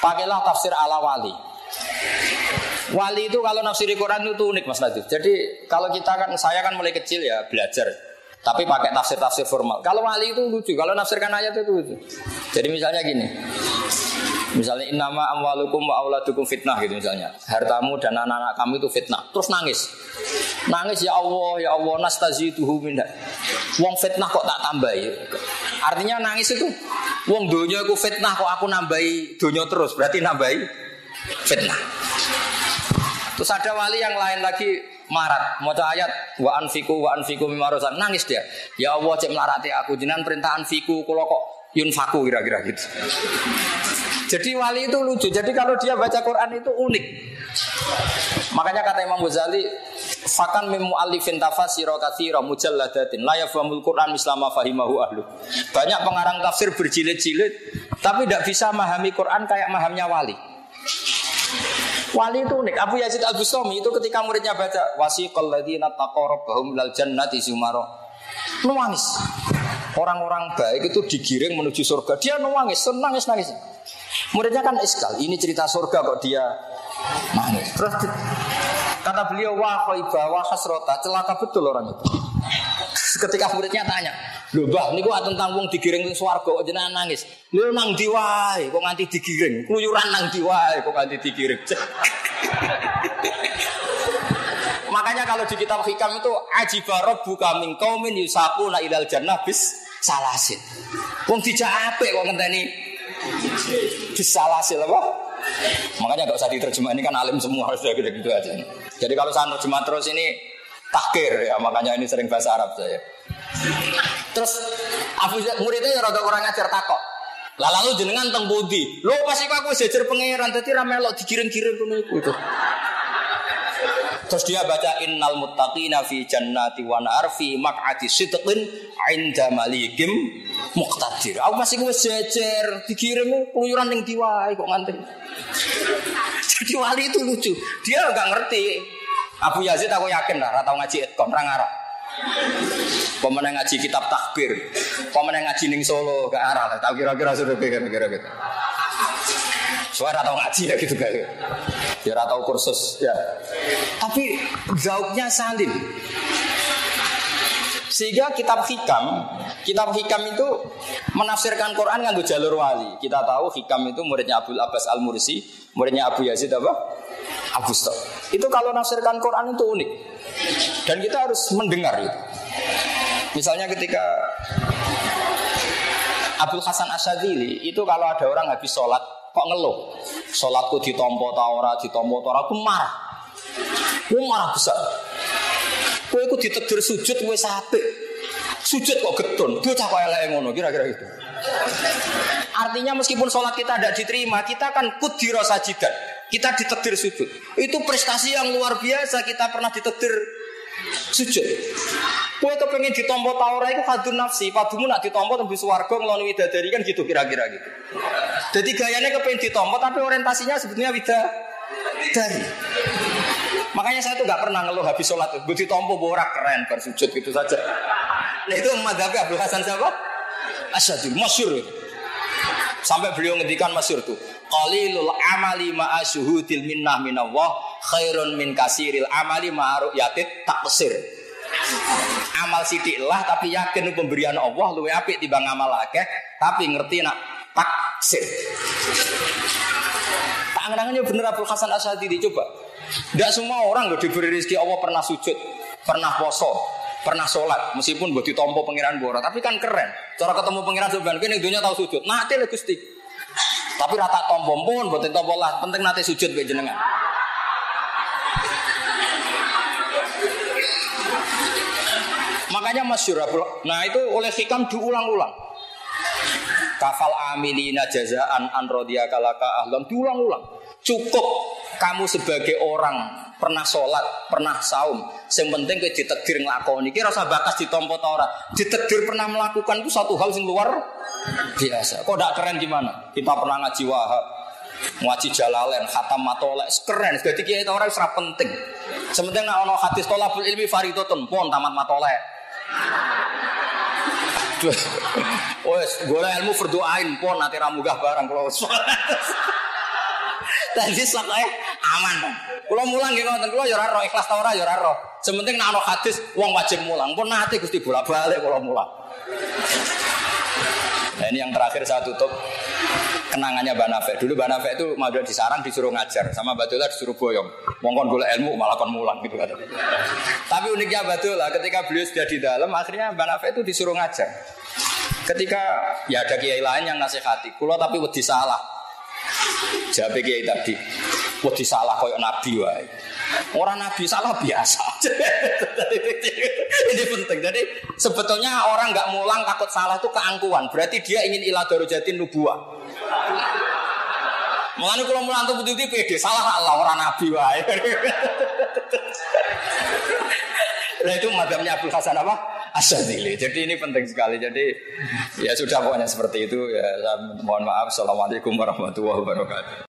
Pakailah tafsir ala wali. Wali itu kalau nafsiri Quran itu unik Mas Nadif. Jadi kalau kita kan saya kan mulai kecil ya belajar tapi pakai tafsir-tafsir formal. Kalau wali itu lucu, kalau nafsirkan ayat itu lucu. Jadi misalnya gini. Misalnya innama amwalukum wa auladukum fitnah gitu misalnya. Hartamu dan anak-anak kamu itu fitnah. Terus nangis. Nangis ya Allah, ya Allah nastazituhu minha. Wong fitnah kok tak tambahi. Artinya nangis itu wong donya aku fitnah kok aku nambahi donya terus. Berarti nambahi fitnah. Terus ada wali yang lain lagi marat, mau ayat wa anfiku wa anfiku mimarosan nangis dia. Ya Allah cek melarati aku jenengan perintah anfiku kalau kok yunfaku kira-kira gitu. Jadi wali itu lucu. Jadi kalau dia baca Quran itu unik. Makanya kata Imam Ghazali, fakan mimu alifin tafasiro kathira mujalladatin la yafhamul Quran mislama fahimahu ahlu. Banyak pengarang tafsir berjilid-jilid tapi tidak bisa memahami Quran kayak mahamnya wali. Wali itu unik. Abu Yazid Al Bustami itu ketika muridnya baca wasiqal ladzina taqarrabahum lal jannati zumaro. Nangis. Orang-orang baik itu digiring menuju surga. Dia nangis, nangis, nangis. Muridnya kan iskal, ini cerita surga kok dia nangis. Terus kata beliau wah khaibah wah celaka betul orang itu. Ketika muridnya tanya, "Lho, Mbah, niku tentang wong digiring ning swarga kok jenengan nangis?" Lho nang ndi wae kok nganti digiring? Kluyuran nang ndi wae kok nganti digiring? Makanya kalau di kitab hikam itu ajiba buka min qaumin yusaquna ilal jannah bis salasin. Wong dijak apik kok ngenteni Disalasil apa? Makanya nggak usah diterjemah ini kan alim semua harus gitu gitu aja. Jadi kalau saya terjemah terus ini takir ya makanya ini sering bahasa Arab saya. Terus Abu muridnya ya rada kurang ajar takok. Lah lalu jenengan teng budi. Lo pasti aku sejer pangeran dadi ra melok dikirim-kirim ngono itu. Terus dia baca innal muttaqina fi jannati wa nar fi maq'ati sidqin 'inda malikim muqtadir. Aku masih gue jejer dikirim keluyuran ning diwai kok nganti. Jadi wali itu lucu. Dia nggak ngerti. Abu Yazid aku yakin lah, tau ngaji etkom, ra ngarah. Pemenang ngaji kitab takbir, pemenang ngaji ning Solo gak arah, tahu kira-kira sudah kira-kira gitu. Suara tahu ngaji ya gitu kan. Ya tahu kursus ya. Tapi gauknya salin. Sehingga kitab hikam, kitab hikam itu menafsirkan Quran nganggo jalur wali. Kita tahu hikam itu muridnya Abdul Abbas Al Mursi, muridnya Abu Yazid apa? Abu. Itu kalau nafsirkan Quran itu unik. Dan kita harus mendengar itu. Misalnya ketika Abdul Hasan Asyadili itu kalau ada orang habis sholat kok ngeluh. Sholatku ditompo ta ora, ditompo ta ora, aku marah. Aku marah besar. Kowe iku ditegur sujud wis apik. Sujud kok getun, bocah kok elek ngono, kira-kira gitu. Artinya meskipun sholat kita tidak diterima, kita kan kudiro sajidan. Kita ditegur sujud. Itu prestasi yang luar biasa. Kita pernah ditegur sujud. Kue kepengen ditompo taura itu hadun nafsi, padumu nak ditompo tembus warga ngeloni widadari kan gitu kira-kira gitu. Jadi gayanya kepengen ditompo tapi orientasinya sebetulnya widadari. Makanya saya tuh nggak pernah ngeluh habis sholat. Gue ditompo borak keren bersujud gitu saja. Nah itu madhabnya Abdul Hasan siapa? Asyadul masyur Sampai beliau ngendikan masyur tuh. Qalilul amali ma'a syuhudil minnah minallah khairun min kasiril amali ma'a ru'yatit taksir. Amal sidik lah tapi yakin pemberian Allah luwe apik timbang amal akeh tapi ngerti nak taksir. Tangan-tangannya bener Abdul Hasan Asyadi coba. Tidak semua orang loh diberi rezeki Allah pernah sujud, pernah poso, pernah sholat meskipun buat ditompo pangeran bora tapi kan keren cara ketemu pangeran sebenarnya ini dunia tahu sujud nanti lah gusti tapi rata tompo pun buat tompo lah penting nanti sujud be jenengan Makanya masyur Nah itu oleh hikam diulang-ulang. Kafal amilina jazaan an kalaka ahlam diulang-ulang. Cukup kamu sebagai orang pernah sholat, pernah saum. Yang penting ke ditegir ngelakoni. Kira rasa bakas ditompo tora. Ditegir pernah melakukan itu satu hal yang luar biasa. Kok tidak keren gimana? Kita pernah ngaji wahab, ngaji jalalen, khatam matolek, keren. Jadi kita orang serap penting. Sementara ono hadis tolabul ilmi faridotun pun tamat matolek. Wes, golek ilmu berdoain pun nanti ramugah barang kalau Tadi sokoke aman. Kulo mulang nggih ngoten, kulo ya ora roh ikhlas ta ora ya ora roh. Sementing nek ana hadis wong wajib mulang. Pun nanti Gusti bolak-balik kulo mulang. Nah, ini yang terakhir saya tutup. kenangannya Mbak Nafek. Dulu Mbak Nafek itu madura di sarang disuruh ngajar, sama Batula disuruh boyong. Mongkon gula ilmu malah kon mulang gitu kata. Tapi uniknya Batula ketika beliau sudah di dalam, akhirnya Mbak Nafek itu disuruh ngajar. Ketika ya ada kiai lain yang nasihati, kulo tapi wedi salah. Jawab kiai tadi, wedi salah koyok nabi wae. Orang nabi salah biasa. Ini penting. Jadi sebetulnya orang nggak mulang takut salah itu keangkuhan. Berarti dia ingin ilah darujatin nubuah. Mulane kalau mulang tuh betul pede salah Allah orang nabi wae. Nah itu madamnya Abdul Hasan apa? Asyadili. Jadi ini penting sekali. Jadi ya sudah pokoknya seperti itu. Ya, mohon maaf. Assalamualaikum warahmatullahi wabarakatuh.